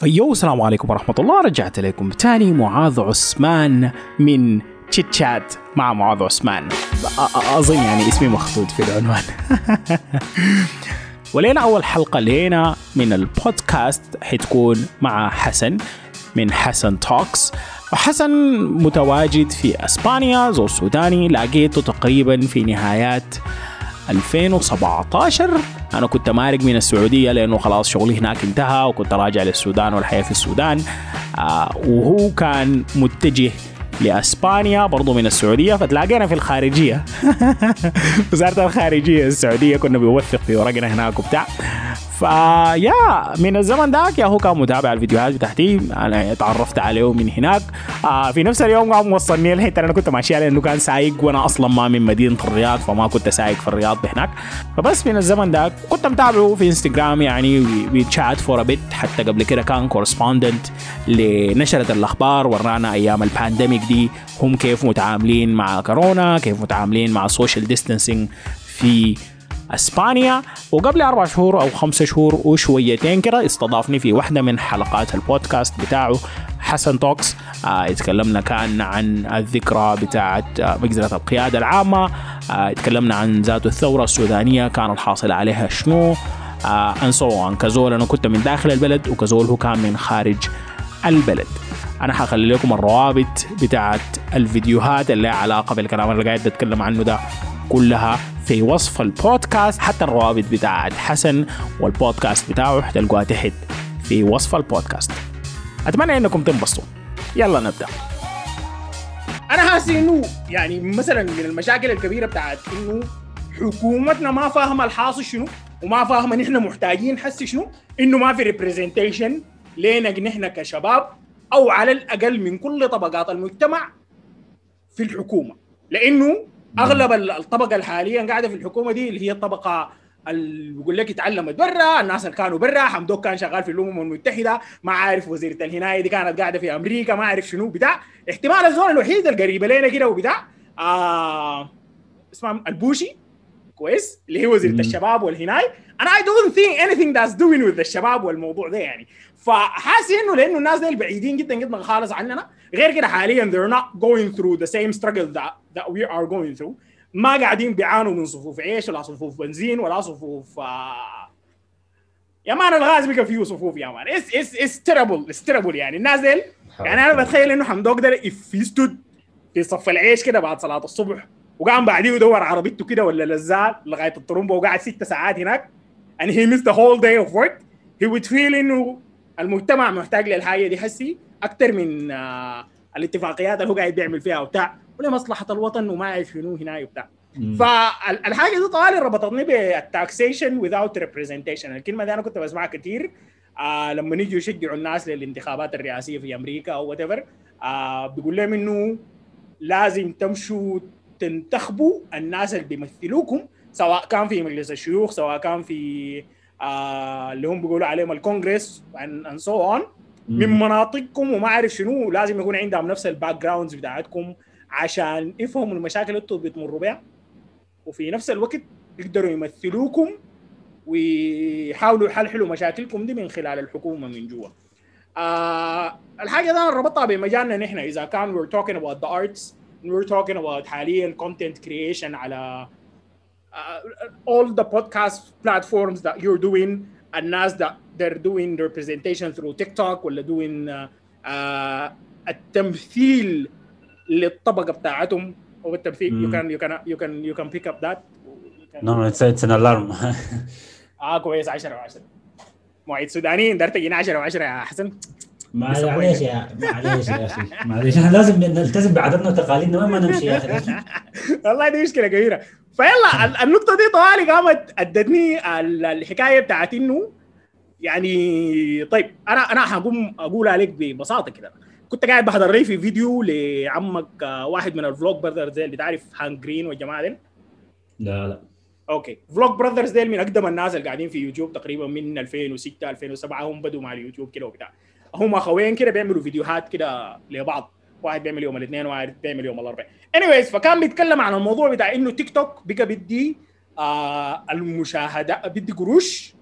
فيو السلام عليكم ورحمة الله. رجعت لكم تاني معاذ عثمان من chit chat مع معاذ عثمان. أظن يعني اسمي مخطوط في العنوان. ولينا أول حلقة لينا من البودكاست حتكون مع حسن من حسن توكس وحسن متواجد في إسبانيا زول سوداني لقيته تقريبا في نهايات 2017 أنا كنت مارق من السعودية لأنه خلاص شغلي هناك انتهى وكنت راجع للسودان والحياة في السودان. آه وهو كان متجه لأسبانيا برضو من السعودية فتلاقينا في الخارجية. وزارة الخارجية السعودية كنا بنوثق في ورقنا هناك وبتاع. فيا من الزمن ذاك يا هو كان متابع الفيديوهات بتاعتي أنا تعرفت عليه من هناك. آه في نفس اليوم قام وصلني الحته أنا كنت ماشي لأنه كان سايق وأنا أصلا ما من مدينة الرياض فما كنت سايق في الرياض هناك فبس من الزمن ذاك كنت متابعه في انستغرام يعني بي chat for a bit حتى قبل كده كان correspondent لنشرة الأخبار ورانا أيام ال pandemic دي. هم كيف متعاملين مع كورونا كيف متعاملين مع ال social distancing في أسبانيا وقبل أربع شهور أو خمسة شهور وشويتين كده استضافني في واحدة من حلقات البودكاست بتاعه حسن توكس. آه اتكلمنا كان عن الذكرى بتاعه آه مجزرة القيادة العامة. آه اتكلمنا عن ذات الثورة السودانية كان الحاصل عليها شنو. آه ان سو كزول أنا كنت من داخل البلد وكزول هو كان من خارج البلد. أنا حخلي لكم الروابط بتاعت الفيديوهات اللي علاقه بالكلام اللي قاعد اتكلم عنه ده كلها. في وصف البودكاست حتى الروابط بتاعت حسن والبودكاست بتاعه حتلقوها تحت في وصف البودكاست. أتمنى إنكم تنبسطوا. يلا نبدأ. أنا حاسس إنه يعني مثلا من المشاكل الكبيرة بتاعت إنه حكومتنا ما فاهمة الحاصل شنو وما فاهمة نحن محتاجين حس شنو إنه ما في ريبريزنتيشن لينا نحن كشباب أو على الأقل من كل طبقات المجتمع في الحكومة. لإنه أغلب الطبقة الحاليا قاعدة في الحكومة دي اللي هي الطبقة اللي بيقول لك اتعلمت برا الناس اللي كانوا برا حمدوك كان شغال في الأمم المتحدة ما عارف وزيرة الهناية دي كانت قاعدة في أمريكا ما عارف شنو بتاع. احتمال الزول الوحيد القريبة لنا كده وبتاع آه اسمها البوشي. كويس اللي هي وزيره مم. الشباب والهناي. أنا I don't think anything that's doing with الشباب والموضوع ده يعني. فحاسس إنه لأنه الناس دي بعيدين جدا جدا خالص عننا. غير كده حاليا they're not going through the same struggle that, that we are going through. ما قاعدين بيعانوا من صفوف عيش ولا صفوف بنزين ولا صفوف آه يا man الغاز بقى فيه صفوف يا man. it's it's it's terrible it's terrible يعني. الناس ديل يعني أنا بتخيل إنه حمدوك ده if he stood في صف العيش كده بعد صلاة الصبح. وقام بعديه يدور عربيته كده ولا لزال لغاية الطرمبه وقعد ست ساعات هناك. And he missed the whole day of work. He would feel إنه المجتمع محتاج للحاجة دي. حسي أكثر من آه الاتفاقيات اللي هو قاعد بيعمل فيها وبتاع. ولمصلحه الوطن وما اعرف شنو هنا وبتاع. فالحاجه دي طوالي ربطتني بالتاكسيشن without representation. الكلمة دي أنا كنت بسمعها كثير آه لما يجوا يشجعوا الناس للانتخابات الرئاسية في أمريكا أو whatever آه بيقول لهم إنه لازم تمشوا تنتخبوا الناس اللي بيمثلوكم سواء كان في مجلس الشيوخ سواء كان في آه اللي هم بيقولوا عليهم الكونغرس and so on. من مناطقكم وما أعرف شنو لازم يكون عندهم نفس ال backgrounds بتاعتكم عشان يفهموا المشاكل اللي أنتم بتمروا بها وفي نفس الوقت يقدروا يمثلوكم ويحاولوا يحلحلوا مشاكلكم دي من خلال الحكومة من جوا. آه الحاجة دي أنا ربطها بمجالنا نحن إذا كان we're talking about the arts. we're talking about حاليا content creation على uh, all the podcast platforms that you're doing الناس that they're doing their presentation through TikTok ولا doing uh, uh, التمثيل للطبقه بتاعتهم او التمثيل mm. you can you can you can you can pick up that no no it's, it's an alarm اه كويس 10 و10 مواعيد سودانيين دار تجينا 10 و10 يا حسن معليش يا معليش يا أخي؟ معليش إحنا لازم نلتزم بعاداتنا وتقاليدنا. وين ما نمشي يا أخي؟ والله دي مشكلة كبيرة. فيلا النقطة دي طوالي قامت أدتني الحكاية بتاعت إنه يعني طيب أنا أنا حقوم أقول عليك ببساطة كده. كنت قاعد بحضر لي في فيديو لعمك واحد من ال Vlogbrothers زي اللي تعرف Hank Green والجماعة دي لا لا. okay. Vlogbrothers ديل من أقدم الناس اللي قاعدين في يوتيوب تقريبا من 2006 2007 هم بدوا مع اليوتيوب كده وبتاع. هم اخوين كده بيعملوا فيديوهات كده لبعض. واحد بيعمل يوم الاثنين وواحد بيعمل يوم الاربعاء anyways فكان بيتكلم عن الموضوع بتاع إنه تيك توك بقى بدي آه المشاهدة بدي قروش.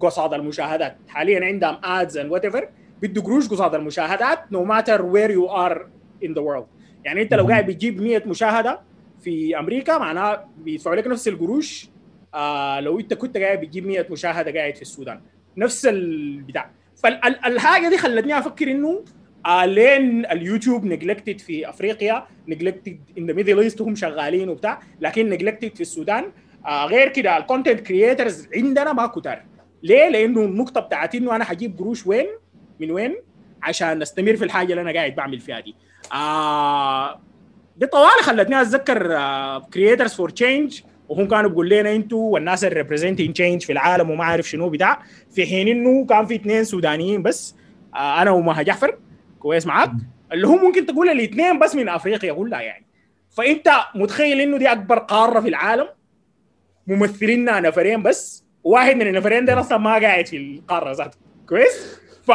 قصاد المشاهدات. حاليا عندهم ads and whatever بده قروش قصاد المشاهدات no matter where you are in the world يعني انت لو قاعد بتجيب 100 مشاهدة في أمريكا معناها بيدفعوا لك نفس القروش. آه لو انت كنت قاعد بتجيب 100 مشاهدة قاعد في السودان. نفس البتاع فالحاجه دي خلتني أفكر إنه آه لين اليوتيوب neglected في أفريقيا neglected in the Middle East هم شغالين وبتاع لكن neglected في السودان آه غير كده ال content creators عندنا ما كتار ليه؟ لأنه النقطه بتاعت إنه أنا حجيب قروش وين؟ من وين؟ عشان أستمر في الحاجة اللي أنا قاعد بعمل فيها دي. آه دي طوال خلتني أتذكر Creators for Change وهم كانوا بيقول لنا إنتوا والناس اللي representing change في العالم وما عارف شنو بتاع. في حين إنه كان في اثنين سودانيين بس آه أنا ومها جعفر كويس معاك. اللي هم ممكن تقول الاثنين بس من أفريقيا كلها يعني. فأنت متخيل إنه دي أكبر قارة في العالم؟ ممثليننا نفرين بس. واحد من النفرين دول أصلا ما قاعد في القارة ذاته كويس؟ ف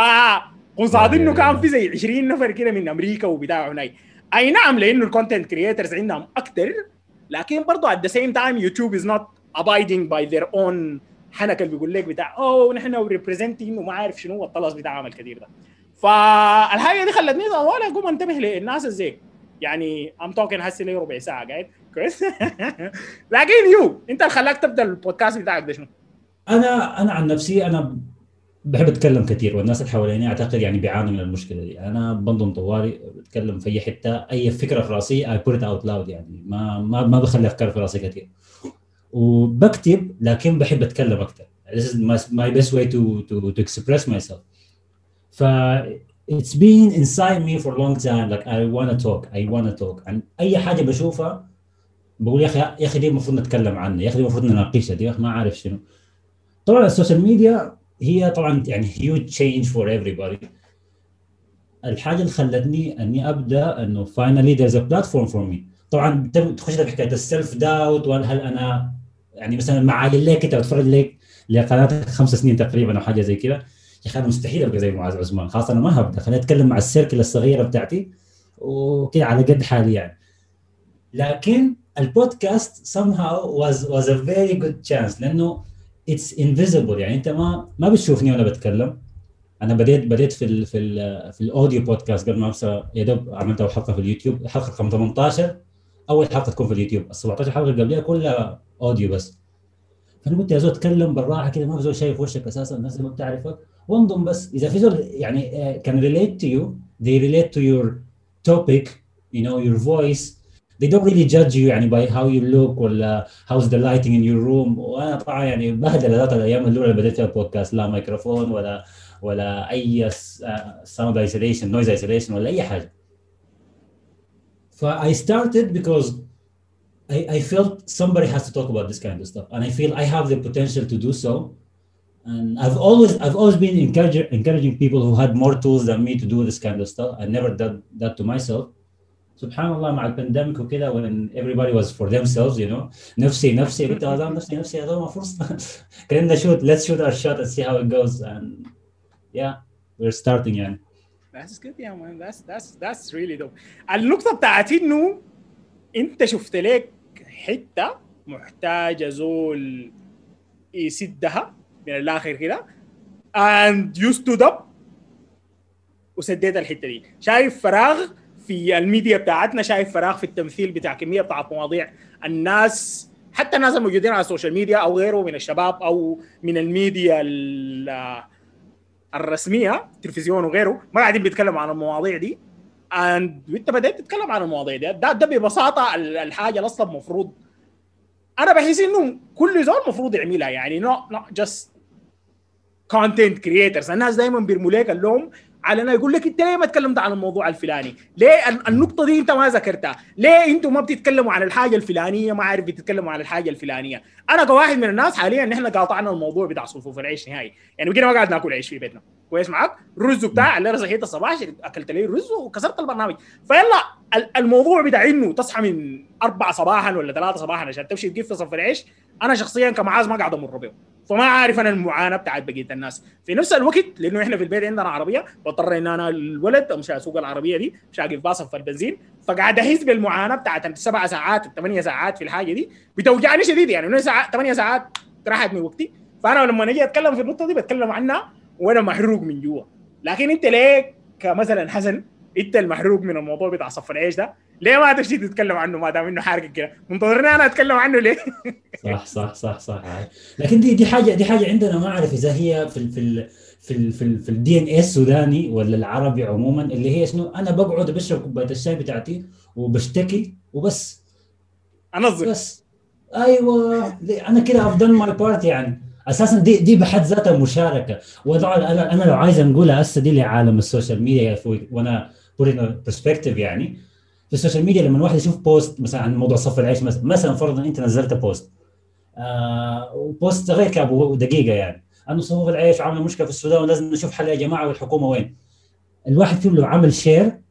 قصاد إنه كان في زي 20 نفر كده من أمريكا وبتاع هناك. أي نعم لأنه ال content creators عندهم أكثر لكن برضه at the same time يوتيوب is not abiding by their own حنك اللي بيقول لك بتاع أوه نحن representing وما عارف شنو الطلس بتاع عمل كثير ده. فالحاجة دي خلتني طوال أقوم أنتبه للناس الزيك يعني I'm talking هسه لي ربع ساعة قاعد كويس؟ لكن you أنت اللي خلاك تبدأ البودكاست بتاعك ده شنو؟ أنا أنا عن نفسي أنا بحب أتكلم كثير والناس اللي حواليني أعتقد يعني بيعانوا من المشكلة دي. أنا بنضم طوالي بتكلم في أي حتة أي فكرة في رأسي I put it out loud يعني. ما ما ما بخلي أفكار في رأسي كثير وبكتب لكن بحب أتكلم أكثر this is my, my best way to to to express myself. ف it's been inside me for a long time like I wanna talk I wanna talk. عن أي حاجة بشوفها بقول يا أخي يا أخي دي المفروض نتكلم عنها يا أخي دي المفروض نناقشها دي ما عارف شنو. طبعا ال social media هي طبعا يعني huge change for everybody. الحاجة اللي خلتني أني أبدأ إنه finally there's a platform for me. طبعا تخش في حكاية ال self doubt وهل أنا يعني مثلا مع لك أنت بتفرج لك لقناتك خمس سنين تقريبا أو حاجة زي كذا يا أخي أنا مستحيل أبقى زي معاذ عثمان. خاصه أنا ما هبدأ. خليني أتكلم مع ال circle الصغيرة بتاعتي وكذا على قد حالي يعني. لكن ال podcast somehow was was a very good chance لأنه it's invisible يعني انت ما ما بتشوفني وأنا بتكلم. أنا بديت بديت في ال في ال في ال audio podcast قبل ما امسى يا دوب عملت أول حلقة في اليوتيوب. الحلقة رقم 18 أول حلقة تكون في اليوتيوب. ال 17 حلقة اللي قبلها كلها audio بس. فأنا قلت يا زول اتكلم بالراحة كده ما في زول شايف وشك أساسا الناس ما بتعرفك. وانضم بس. إذا في زول يعني كان relate to you they relate to your topic you know your voice. they don't really judge you يعني by how you look ولا how's the lighting in your room وانا طبعا يعني بهدل ذات الايام الاولى اللي بديت فيها البودكاست لا ميكروفون ولا ولا اي sound isolation noise isolation ولا اي حاجه ف I started because I, I felt somebody has to talk about this kind of stuff and I feel I have the potential to do so and I've always I've always been encouraging encouraging people who had more tools than me to do this kind of stuff I never did that to myself سبحان الله مع البانديميك وكده when everybody was for themselves you know نفسي نفسي قلت هذا نفسي نفسي هذا ما فرصه كنا shoot let's shoot our shot and see how it goes and yeah we're starting يعني That's good yeah man that's that's that's really dope النقطة بتاعت انه انت شفت لك حتة محتاجة زول يسدها من الآخر كده and you stood up وسديت الحتة دي شايف فراغ في الميديا بتاعتنا شايف فراغ في التمثيل بتاع كمية بتاعت مواضيع الناس حتى الناس الموجودين على ال social media أو غيره من الشباب أو من الميديا الرسمية التلفزيون وغيره ما قاعدين بيتكلموا عن المواضيع دي. وإنت بديت تتكلم عن المواضيع دي ده, ده ببساطة الحاجة أصلا المفروض. أنا بحس إنه كل زول المفروض يعملها يعني no not just content creators الناس دائما بيرموا لك اللوم على إنه يقول لك أنت ليه ما تكلمت عن الموضوع الفلاني؟ ليه النقطة دي أنت ما ذكرتها؟ ليه أنتم ما بتتكلموا عن الحاجة الفلانية ما عارف بتتكلموا عن الحاجة الفلانية؟ أنا كواحد من الناس حاليا نحن قاطعنا الموضوع بتاع صفوف العيش نهائي، يعني بقينا ما قاعد ناكل عيش في بيتنا، كويس معك؟ الرز بتاع اللي أنا صحيت الصباح أكلت لي رز وكسرت البرنامج، فيلا الموضوع بتاع إنه تصحى من أربعة صباحا ولا ثلاثة صباحا عشان تمشي تجيب في صف العيش، أنا شخصيا كمعاذ ما قاعد أمر به، فما عارف أنا المعاناة بتاعت بقية الناس. في نفس الوقت لأنه إحنا في البيت عندنا عربية بضطر إن أنا الولد أمشي اسوق العربية دي مش اقف باصف في البنزين فقاعد أحس بالمعاناة بتاعت السبع ساعات الثمانيه ساعات في الحاجة دي. بتوجعني شديد يعني من ساعات ثمانية ساعات راحت من وقتي. فأنا لما أجي أتكلم في النقطة دي بتكلم عنها وأنا محروق من جوا. لكن أنت ليه كمثلا حسن أنت المحروق من الموضوع بتاع صف العيش ده. ليه ما تمشي تتكلم عنه ما دام إنه حارق كده منتظرني أنا أتكلم عنه ليه؟ صح صح صح صح لكن دي دي حاجة دي حاجة عندنا ما أعرف إذا هي في ال في ال في ال في, ال في الدي ان اي السوداني ولا العربي عموما اللي هي شنو؟ أنا بقعد بشرب كوباية الشاي بتاعتي وبشتكي وبس. انضم بس. أيوه. أنا كده I've done my part يعني. أساسا دي دي بحد ذاتها مشاركة. وطبعا أنا أنا لو عايز نقولها هسه دي لعالم ال social media وأنا بوريني perspective يعني. في ال social media لما الواحد يشوف post مثلا عن موضوع صف العيش مثلا مثلا فرضا أنت نزلت post. آه و post غير كابو دقيقة يعني. أنه صفوف العيش عامل مشكلة في السودان ولازم نشوف حل يا جماعة والحكومة وين. الواحد فيهم لو عمل share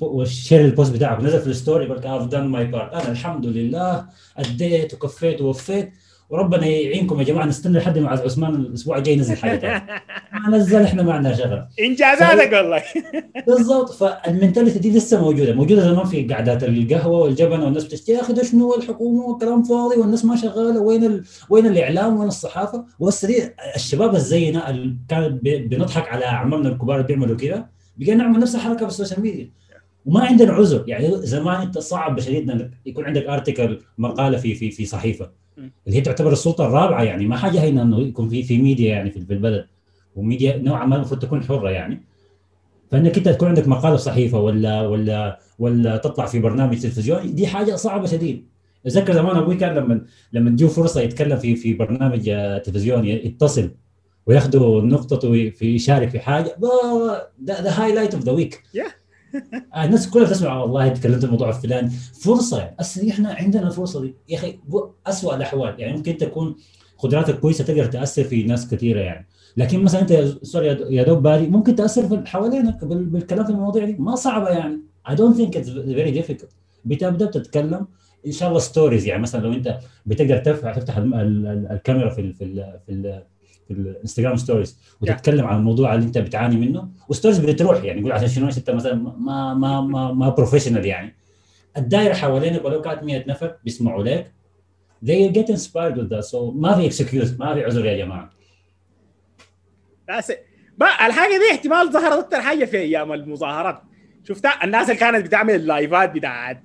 وال share ال post بتاعك نزل في ال story يقول لك I've done my part. أنا الحمد لله أديت وكفيت ووفيت. وربنا يعينكم يا جماعة نستنى لحد ما عثمان الأسبوع الجاي ينزل حاجة ما نزل إحنا ما عندنا شغل. انجازاتك والله. بالضبط فال mentality دي لسه موجودة موجودة زمان في قعدات القهوة والجبنة والناس بتشتكي يا أخي شنو الحكومة وكلام فاضي والناس ما شغالة. وين ال... وين الإعلام؟ وين الصحافة؟ وهسه دي الشباب الزينا اللي كان بنضحك على اعمامنا الكبار اللي بيعملوا كذا بقينا نعمل نفس الحركة في ال social media. وما عندنا عذر. يعني زمان أنت صعب بشديد إنك يكون عندك article مقالة في في في صحيفة. اللي هي تعتبر السلطة الرابعة يعني. ما حاجة هينه إنه يكون في في ميديا يعني في البلد. وميديا نوعا ما المفروض تكون حرة يعني. فإنك أنت تكون عندك مقالة صحيفة ولا ولا ولا تطلع في برنامج تلفزيوني دي حاجة صعبة شديد. أتذكر زمان أبوي كان لما لما تجيه فرصة يتكلم في في برنامج تلفزيوني يتصل وياخذوا نقطته في يشارك في حاجة. the highlight of the week الناس كلها بتسمع والله تكلمت الموضوع الفلاني فرصة. يعني أصلا إحنا عندنا الفرصة دي. يا أخي اسوء الأحوال. يعني ممكن تكون قدراتك كويسة تقدر تأثر في ناس كثيرة يعني. لكن مثلا أنت سوري يا دوب باري ممكن تأثر في حوالينك بالكلام في المواضيع دي. ما صعبة يعني. I don't think it's very difficult. بتبدأ بتتكلم. إن شاء الله stories يعني. مثلا لو أنت بتقدر ترفع تفتح الكاميرا في ال في ال في في الانستغرام stories وتتكلم عن الموضوع اللي انت بتعاني منه و stories بتروح يعني يقول عشان شنو؟ انت مثلا ما ما ما ما professional يعني. الدائره حوالينك ولو كانت 100 نفر بيسمعوا لك. They get inspired with that so ما في excuse ما في عذر يا جماعة. بس بقى الحاجة دي احتمال ظهرت أكثر حاجة في أيام المظاهرات. شفتها؟ الناس اللي كانت بتعمل اللايفات بتاعت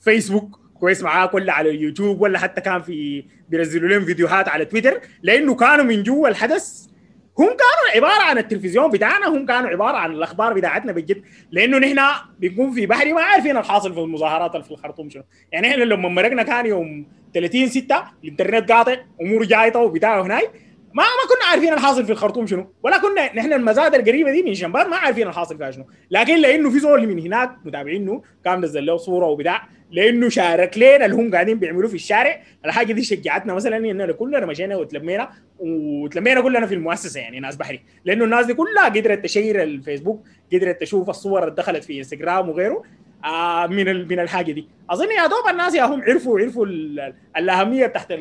فيسبوك كويس معاه كلها على اليوتيوب ولا حتى كان في بينزلوا لهم فيديوهات على تويتر لأنه كانوا من جوا الحدث هم كانوا عبارة عن التلفزيون بتاعنا هم كانوا عبارة عن الأخبار بتاعتنا بجد لأنه نحن بنكون في بحري ما عارفين الحاصل في المظاهرات في الخرطوم شنو. يعني إحنا لما مرقنا كان يوم 30 6 الإنترنت قاطع أمور جايطه وبتاع هناك ما ما كنا عارفين الحاصل في الخرطوم شنو. ولا كنا نحن المزاد القريبة دي من شنبار ما عارفين الحاصل فيها شنو. لكن لأنه في زول من هناك متابعينه كان نزل له صورة وبتاع لأنه شارك لنا اللي هم قاعدين بيعملوه في الشارع. الحاجة دي شجعتنا مثلا اننا كلنا مشينا وتلمينا وتلمينا كلنا في المؤسسة يعني ناس بحري. لأنه الناس دي كلها قدرت تشير الفيسبوك قدرت تشوف الصور اللي دخلت في إنستغرام وغيره آه من من الحاجة دي. أظن يا دوب الناس يا هم عرفوا عرفوا الأهمية بتاعت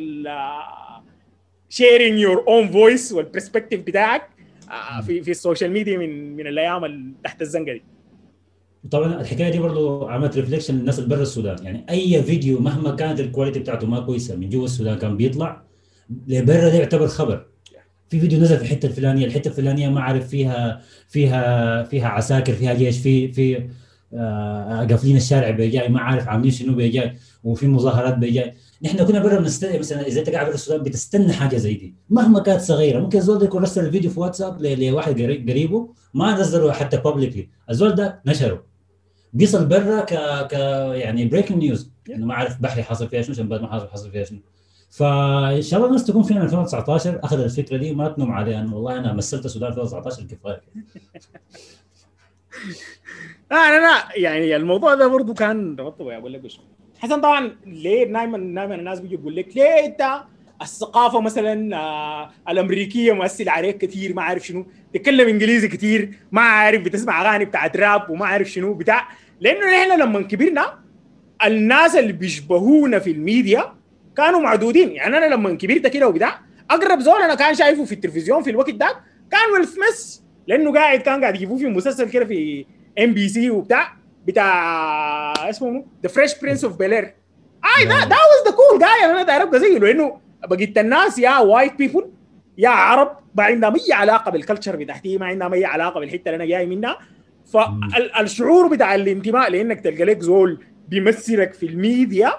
sharing your own voice وال perspective بتاعك آه في في ال social media من من الأيام تحت الزنقة دي. طبعا الحكاية دي برضه عملت reflection للناس اللي برا السودان. يعني أي فيديو مهما كانت ال quality بتاعته ما كويسة من جوا السودان كان بيطلع لبرا ده يعتبر خبر. في فيديو نزل في الحتة الفلانية الحتة الفلانية ما أعرف فيها فيها فيها عساكر فيها جيش في في آه قافلين الشارع بيجاي ما عارف عاملين شنو بيجاي وفي مظاهرات بيجاي. نحن كنا برا بنستنى مثلا إذا أنت قاعد برا السودان بتستنى حاجة زي دي. مهما كانت صغيرة ممكن الزول ده يكون رسل الفيديو في واتساب لواحد قريبه ما نزله حتى publicly الزول ده نشره. بيصل برا ك ك يعني breaking news إنه ما أعرف بحري حاصل فيها شنو شنبات ما حاصل حاصل فيها شنو. فإن شاء الله الناس تكون فينا 2019 اخذ الفكرة دي وما تنوم عليها. انه والله أنا مثلت السودان 2019 كفاية. أنا لا يعني الموضوع ده برضه كان ربطه أقول لك وش حسن طبعا ليه دائما دائما الناس بيجي يقول لك ليه أنت الثقافة مثلا آه الأمريكية مؤثرة عليك كثير ما عارف شنو. تتكلم إنجليزي كثير ما عارف بتسمع أغاني بتاعت راب وما عارف شنو بتاع. لأنه نحن لما كبرنا الناس اللي بيشبهونا في الميديا كانوا معدودين. يعني أنا لما كبرت كده وبتاع أقرب زول أنا كان شايفه في التلفزيون في الوقت ده كان ويل سميث لأنه قاعد كان قاعد يجيبوه في مسلسل كده في ام بي سي وبتاع بتاع اسمه The Fresh Prince of Bel-Air اي that that was the cool guy أنا ابقى زيه لأنه بقيت الناس يا white people يا عرب ما عندهم اي علاقة بال culture بتاعتي ما عندهم اي علاقة بالحتة اللي أنا جاي منها. فالشعور بتاع الانتماء لإنك تلقى لك زول بيمثلك في الميديا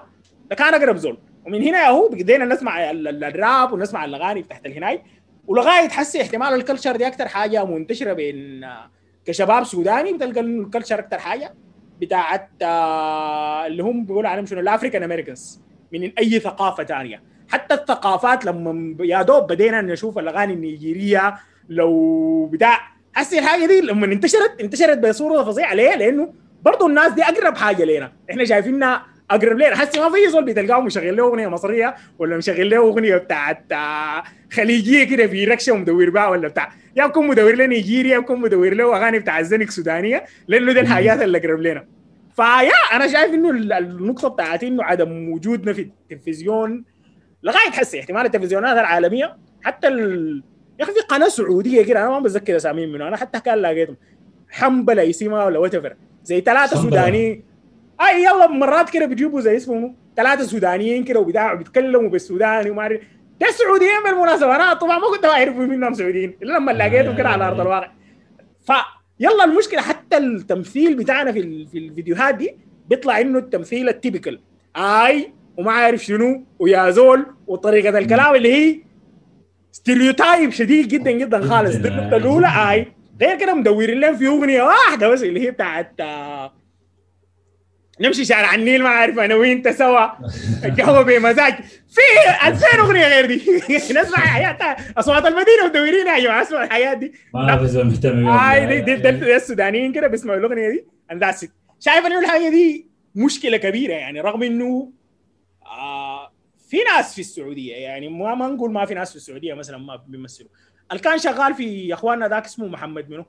ده كان أقرب زول. ومن هنا يا هو بدينا نسمع الراب ونسمع الأغاني بتاعت الهناي ولغاية تحسي احتمال ال culture دي أكثر حاجة منتشرة بين كشباب سوداني بتلقى ال culture أكثر حاجة. بتاعت آه، اللي هم بيقولوا عليهم شنو؟ ال African Americans. من أي ثقافة ثانية حتى الثقافات لما يا دوب بدينا نشوف الأغاني النيجيرية لو بتاع حسي الحاجة دي لما انتشرت انتشرت بصورة فظيعة. ليه؟ لأنه برضه الناس دي أقرب حاجة لنا إحنا شايفينها أقرب لنا حسي ما في زول بتلقاه مشغل له أغنية مصرية ولا مشغل له أغنية بتاعت خليجية كده في ركشة ومدور بها ولا بتاع. يا بكون مدور له نيجيريا يكون مدور له أغاني بتاع الزنك سودانيه لأنه دي الحاجات اللي أقرب لنا فيا أنا شايف إنه النقطة بتاعت إنه عدم وجودنا في التلفزيون لغايه حسي احتمال التلفزيونات العالمية حتى ال... يا أخي في قناة سعودية كده أنا ما بتذكر اساميهم منه أنا حتى كان لقيتهم. حنبلة اسمها ولا وات زي ثلاثة سودانيين. أي يلا مرات كده بيجيبوا زي اسمه ثلاثة سودانيين كده وبتاع بيتكلموا بالسوداني وما اعرف ده سعوديين بالمناسبه أنا طبعا ما كنت أعرف منهم سعوديين. إلا لما لقيتهم كده على أرض الواقع. ف يلا المشكلة حتى التمثيل بتاعنا في في الفيديوهات دي بيطلع إنه التمثيل ال typical. آي وما عارف شنو ويا زول وطريقة الكلام اللي هي stereotype شديد جدا جدا خالص. دي النقطه الأولى اي غير كده مدورين لهم في أغنية واحدة بس اللي هي بتاعت آه، نمشي شارع النيل ما عارف أنا وانت سوا. القهوه بمزاج في 2000 أغنية غير دي. نسمع حياتها. أصوات المدينة مدورين يا جماعة أسمع الحياة دي. ما في زول مهتم هاي دي, دي, دي, دي السودانيين كده بيسمعوا الأغنية دي اند ذاتس شايف إنه الحاجة دي مشكلة كبيرة يعني رغم إنه في ناس في السعودية يعني ما ما نقول ما في ناس في السعودية مثلا ما بيمثلوا. اللي كان شغال في إخواننا ذاك اسمه محمد منو؟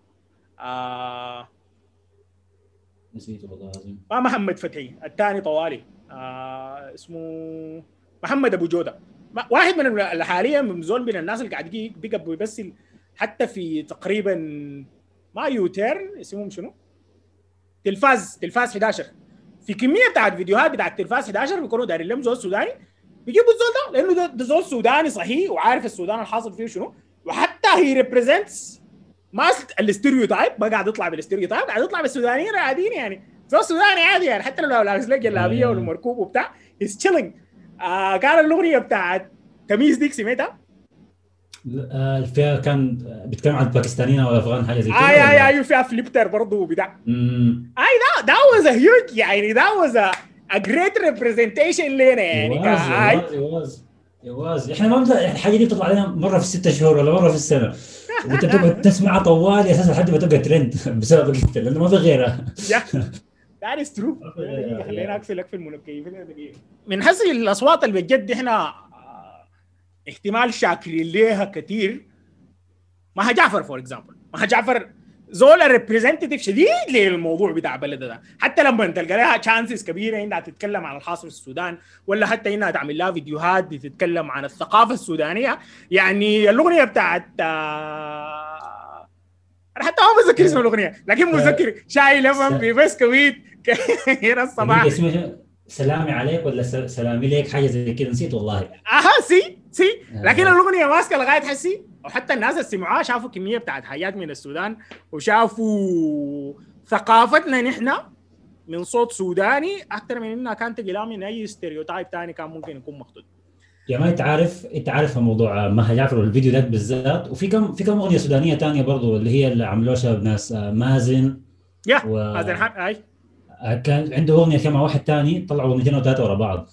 آه نسيته والله العظيم. ما محمد فتحي الثاني طوالي. آه اسمه محمد أبو جودة. واحد من حاليا من زول من الناس اللي قاعد بقى بيمثل حتى في تقريبا ما U-Turn اسمهم شنو؟ تلفاز تلفاز 11 في كمية بتاعت فيديوهات بتاعت تلفاز 11 بيكونوا دايرين لهم زول سوداني. بيجيبوا الزول ده لأنه ده, زول سوداني صحيح وعارف السودان الحاصل فيه شنو. وحتى هي represents ما الاستيريوتايب ما قاعد يطلع بالاستيريوتايب قاعد يطلع بالسودانيين العاديين يعني. زول سوداني عادي يعني حتى لو لابس لك جلابية ولا مركوب وبتاع هيز تشيلينج آه كان الأغنية بتاعت تميز ديك سمعتها؟ آه، فيها كان بيتكلم عن الباكستانيين أو الافغان حاجة زي كده اي اي اي فيها فليبتر برضه وبتاع. اي ذا ذا واز هيوج يعني ذا واز ا جريت ريبريزنتيشن لنا يعني يواز يواز إحنا ما الحاجة دي بتطلع علينا مرة في الست شهور ولا مرة في السنة. وأنت تقعد تسمعها طوال أساسا لحد ما تبقى ترند بسبب القتل لأنه ما في غيرها. That is true. خلينا اقفل أقفل المنكيفين دقيقه من حسي الأصوات اللي بجد إحنا آه، احتمال شاكرين ليها كثير ما جعفر فور اكزامبل ما جعفر زول ريبريزنتيف شديد للموضوع بتاع بلده ده. حتى لما تلقى لها تشانسز كبيرة إنها تتكلم عن الحاصل في السودان ولا حتى إنها تعمل لها فيديوهات بتتكلم عن الثقافة السودانية. يعني الأغنية بتاعت آه، أنا حتى ما بتذكر اسم الأغنية لكن متذكر شاي لبن في بسكويت هنا الصباح. سلامي عليك ولا سلامي ليك؟ حاجة زي كده. نسيت والله. أها see see. لكن الأغنية ماسكة لغاية حسي وحتى الناس اللي سمعوها شافوا كمية بتاعت حيات من السودان وشافوا ثقافتنا نحن من صوت سوداني أكثر من إنها كانت تقلها من أي stereotype ثاني كان ممكن يكون مخطوط يا ما أنت عارف انت عارف موضوع مها جعفر والفيديو ده بالذات. وفي كم في كم أغنية سودانية ثانية برضو اللي هي اللي عملوها ناس آه، مازن يا و... مازن حق أي. آه، كان عنده أغنية كمان واحد ثاني طلعوا أغنيتين أو ثلاثة ورا بعض.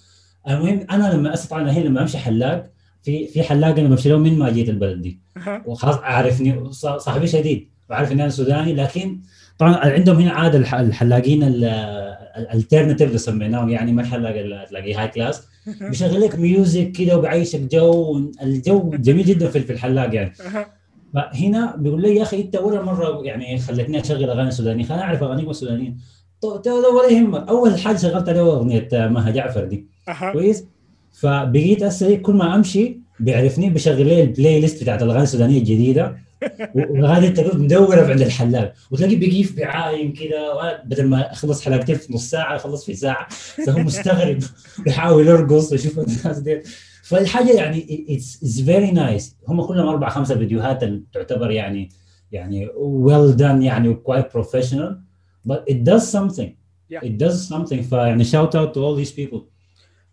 المهم أنا لما استطيع الحين لما أمشي حلاق في في حلاق أنا بمشي له من ما جيت البلد دي. وخلاص عارفني صاحبي شديد وعارف اني أنا سوداني لكن طبعا عندهم هنا عادة الحلاقين الالترناتيف اللي سميناهم يعني ما الحلاق اللي تلاقيه هاي كلاس بيشغل لك music كده وبيعيشك جو الجو جميل جدا في الحلاق يعني. فهنا بيقول لي يا أخي أنت أول مرة يعني خلتني أشغل أغاني سودانية. خليني أعرف اغانيكم السودانيين ولا يهمك. أول حاجة شغلت عليه أغنية مها جعفر دي. كويس؟ فبقيت هسه كل ما أمشي بيعرفني بشغل لي ال playlist بتاعت الأغاني السودانية الجديدة. وهذه انت مدورة عند الحلاق. وتلاقيه بيقيف بعاين كده بدل ما أخلص حلقتين في نص ساعة أخلص في ساعة. فهو مستغرب بيحاول يرقص ويشوف الناس دي. فالحاجة يعني it's very nice هم كلهم أربع خمسة فيديوهات تعتبر يعني يعني well done يعني quite professional but it does something. Yeah. it does something. فيعني shout out to all these people.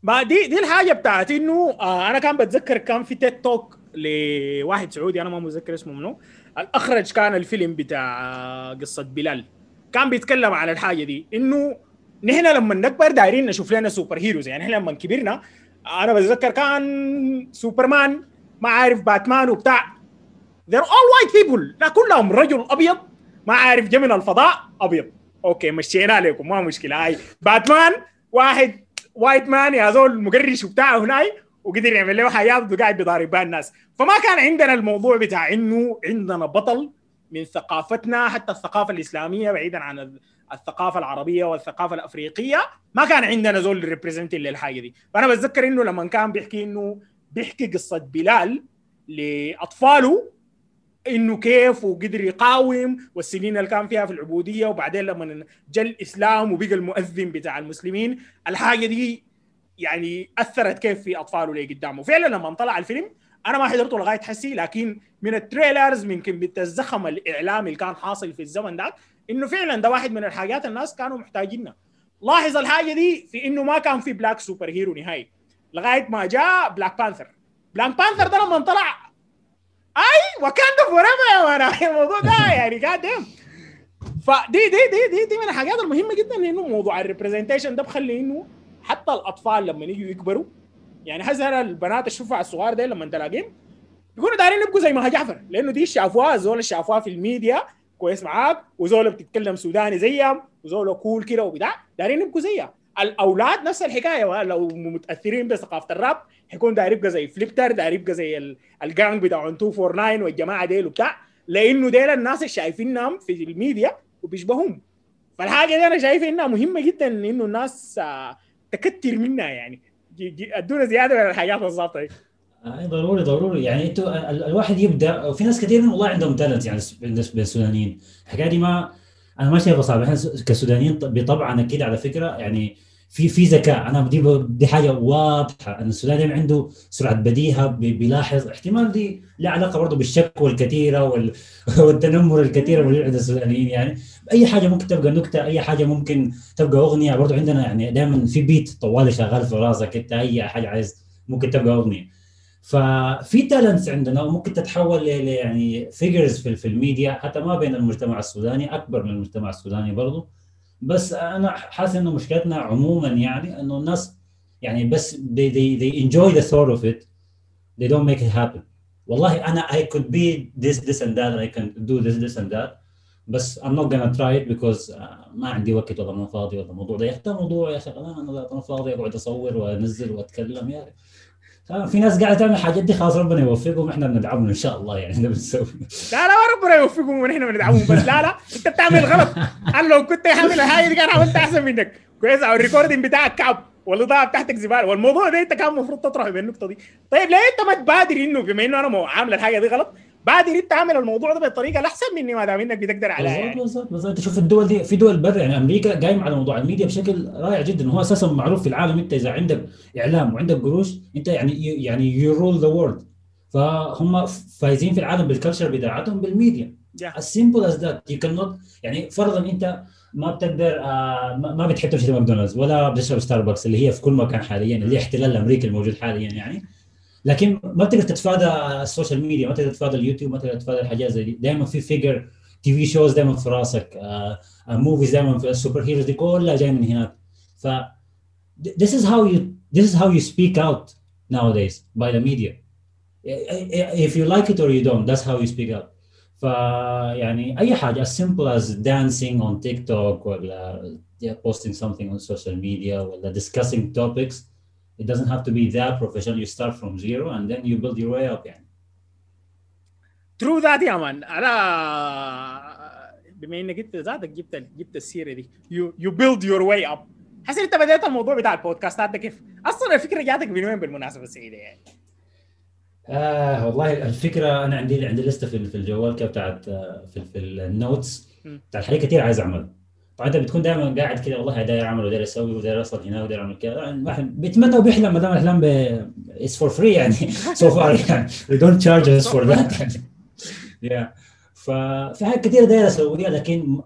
ما دي دي الحاجة بتاعت إنه آه أنا كان بتذكر كان في TED Talk لواحد سعودي أنا ما متذكر اسمه منو. الأخرج كان الفيلم بتاع آه، قصة بلال. كان بيتكلم عن الحاجة دي إنه نحن لما نكبر دايرين نشوف لنا superheroes يعني إحنا لما كبرنا أنا بتذكر كان سوبرمان ما عارف باتمان وبتاع. They're all white people. لا كلهم رجل أبيض ما عارف جا من الفضاء أبيض. okay مشينا لكم ما مشكلة. هاي باتمان واحد white man يا زول مقرش وبتاع هناي وقدر يعمل له حياة وقاعد بيضارب بها الناس. فما كان عندنا الموضوع بتاع إنه عندنا بطل من ثقافتنا حتى الثقافة الإسلامية بعيدا عن الثقافة العربية والثقافة الأفريقية ما كان عندنا زول ريبريزنتنج للحاجة دي. فأنا بتذكر إنه لما كان بيحكي إنه بيحكي قصة بلال لأطفاله إنه كيف وقدر يقاوم والسنين اللي كان فيها في العبودية وبعدين لما جاء الإسلام وبقى المؤذن بتاع المسلمين الحاجة دي يعني أثرت كيف في أطفاله اللي قدامه. فعلا لما طلع الفيلم أنا ما حضرته لغاية حسي لكن من ال trailers من كميه الزخم الاعلامي اللي كان حاصل في الزمن ده إنه فعلا ده واحد من الحاجات الناس كانوا محتاجينها. لاحظ الحاجة دي في إنه ما كان في black superhero نهائي. لغاية ما جاء Black Panther Black Panther ده لما طلع اي Wakanda forever يا man الموضوع ده يعني قاعد فدي دي دي دي دي من الحاجات المهمة جدا إنه موضوع ال representation ده بخلي إنه حتى الأطفال لما يجوا يكبروا يعني هذا البنات الشفع الصغار دي لما تلاقيهم يكونوا دايرين يبقوا زي مها جعفر لأنه دي شافوها زول شافوها في الميديا كويس معاك وزول بتتكلم سوداني زيهم وزول cool كده وبتاع دايرين يبقوا زيها. الأولاد نفس الحكاية لو متأثرين بثقافة الراب حيكون داير يبقى زي فليبتر داير يبقى زي ال- الجانج بتاع 249 والجماعة ديل وبتاع لأنه ديل الناس اللي شايفينهم في الميديا وبيشبههم فالحاجة دي أنا شايف إنها مهمة جدا انه الناس آه، تكتر منها يعني. أدونا زيادة من الحاجات بالظبط دي آه، ضروري ضروري. يعني إنتوا ال- الواحد يبدأ وفي ناس كثير والله عندهم تالنت يعني بالنسبة للسودانيين. الحكاية دي ما أنا ما شايفها صعبه إحنا كسودانيين بطبعنا كده على فكرة يعني في في ذكاء. أنا دي ب- دي حاجة واضحة إن السوداني دايما عنده سرعة بديهة بي- بيلاحظ احتمال دي لها علاقة برضه بالشكوى الكثيره وال... والتنمر الكثير اللي عند السودانيين. يعني أي حاجة ممكن تبقى نكتة أي حاجة ممكن تبقى أغنية. برضه عندنا يعني دائما في beat طوالي شغال في راسك انت أي حاجة عايز ممكن تبقى أغنية. ففي talents عندنا وممكن تتحول ل يعني figures في, الميديا حتى ما بين المجتمع السوداني أكبر من المجتمع السوداني برضه بس أنا حاسس إنه مشكلتنا عموما يعني إنه الناس يعني بس they, they, they enjoy the thought of it. They don't make it happen. والله أنا I could be this this and that. I can do this this and that. بس I'm not gonna try it because آه، ما عندي وقت ولا ما فاضي ولا الموضوع ده يا أخي موضوع يا أخي أنا أنا فاضي أقعد أصور وأنزل وأتكلم يا آه، في ناس قاعدة تعمل الحاجات دي خلاص ربنا يوفقهم إحنا بندعمهم إن شاء الله يعني ده بنسوي. لا لا ربنا يوفقهم ونحن بندعمهم بس لا لا أنت بتعمل غلط. أنا لو كنت حامل الحاجة دي كان عملت أحسن منك. كويس أو الريكوردنج بتاعك كعب. والاضاءه بتاعتك زبالة. والموضوع ده أنت كان المفروض تطرح بالنقطة دي. طيب ليه أنت ما تبادر إنه بما إنه أنا عامل الحاجة دي غلط بادر انت اعمل الموضوع ده بالطريقة الاحسن مني ما دام انك بتقدر عليها بالضبط يعني. بالضبط بالضبط انت شوف الدول دي في دول برا يعني أمريكا قايمة على موضوع الميديا بشكل رائع جدا. هو أساسا معروف في العالم انت إذا عندك إعلام وعندك قروش انت يعني يعني you rule the world فهم فايزين في العالم بال culture بتاعتهم بال media. Yeah. as simple as that. You cannot يعني فرضا انت ما بتقدر آه ما ما بتحب تمشي ماكدونالدز ولا بتشرب ستاربكس اللي هي في كل مكان حاليا اللي هي احتلال الامريكي الموجود حاليا يعني. لكن ما بتقدر تتفادى ال social media ما تقدر تتفادى اليوتيوب ما تقدر تتفادى الحاجات زي دي دائما في figure TV shows دائما في راسك آه movies دائما في ال superheroes دي كلها جاية من هناك ف this is how you this is how you speak out nowadays by the media if you like it or you don't that's how you speak out فيعني اي حاجة as simple as dancing on TikTok ولا posting something on social media ولا discussing topics it doesn't have to be that professional. You start from zero and then you build your way up يعني. true that يا man أنا بما إنك انت ذاتك جبت جبت السيرة دي. you you build your way up حسي أنت بديت الموضوع بتاع البودكاستات ده كيف؟ أصلا الفكرة جاتك من وين بالمناسبة السعيده يعني؟ آه والله الفكرة أنا عندي عندي لسته في الجوال كده بتاعت آه، في في ال notes. بتاعت حاجات كثير عايز أعملها. طبعا انت بتكون دائما قاعد كذا والله داير اعمل وداير أسوي وداير اوصل هنا وداير أعمل كذا الواحد بيتمنى وبيحلم ما دام الأحلام it's for free يعني. so far يعني. We don't charge us for that. يعني yeah. ففي حاجات كثيره داير أسويها لكن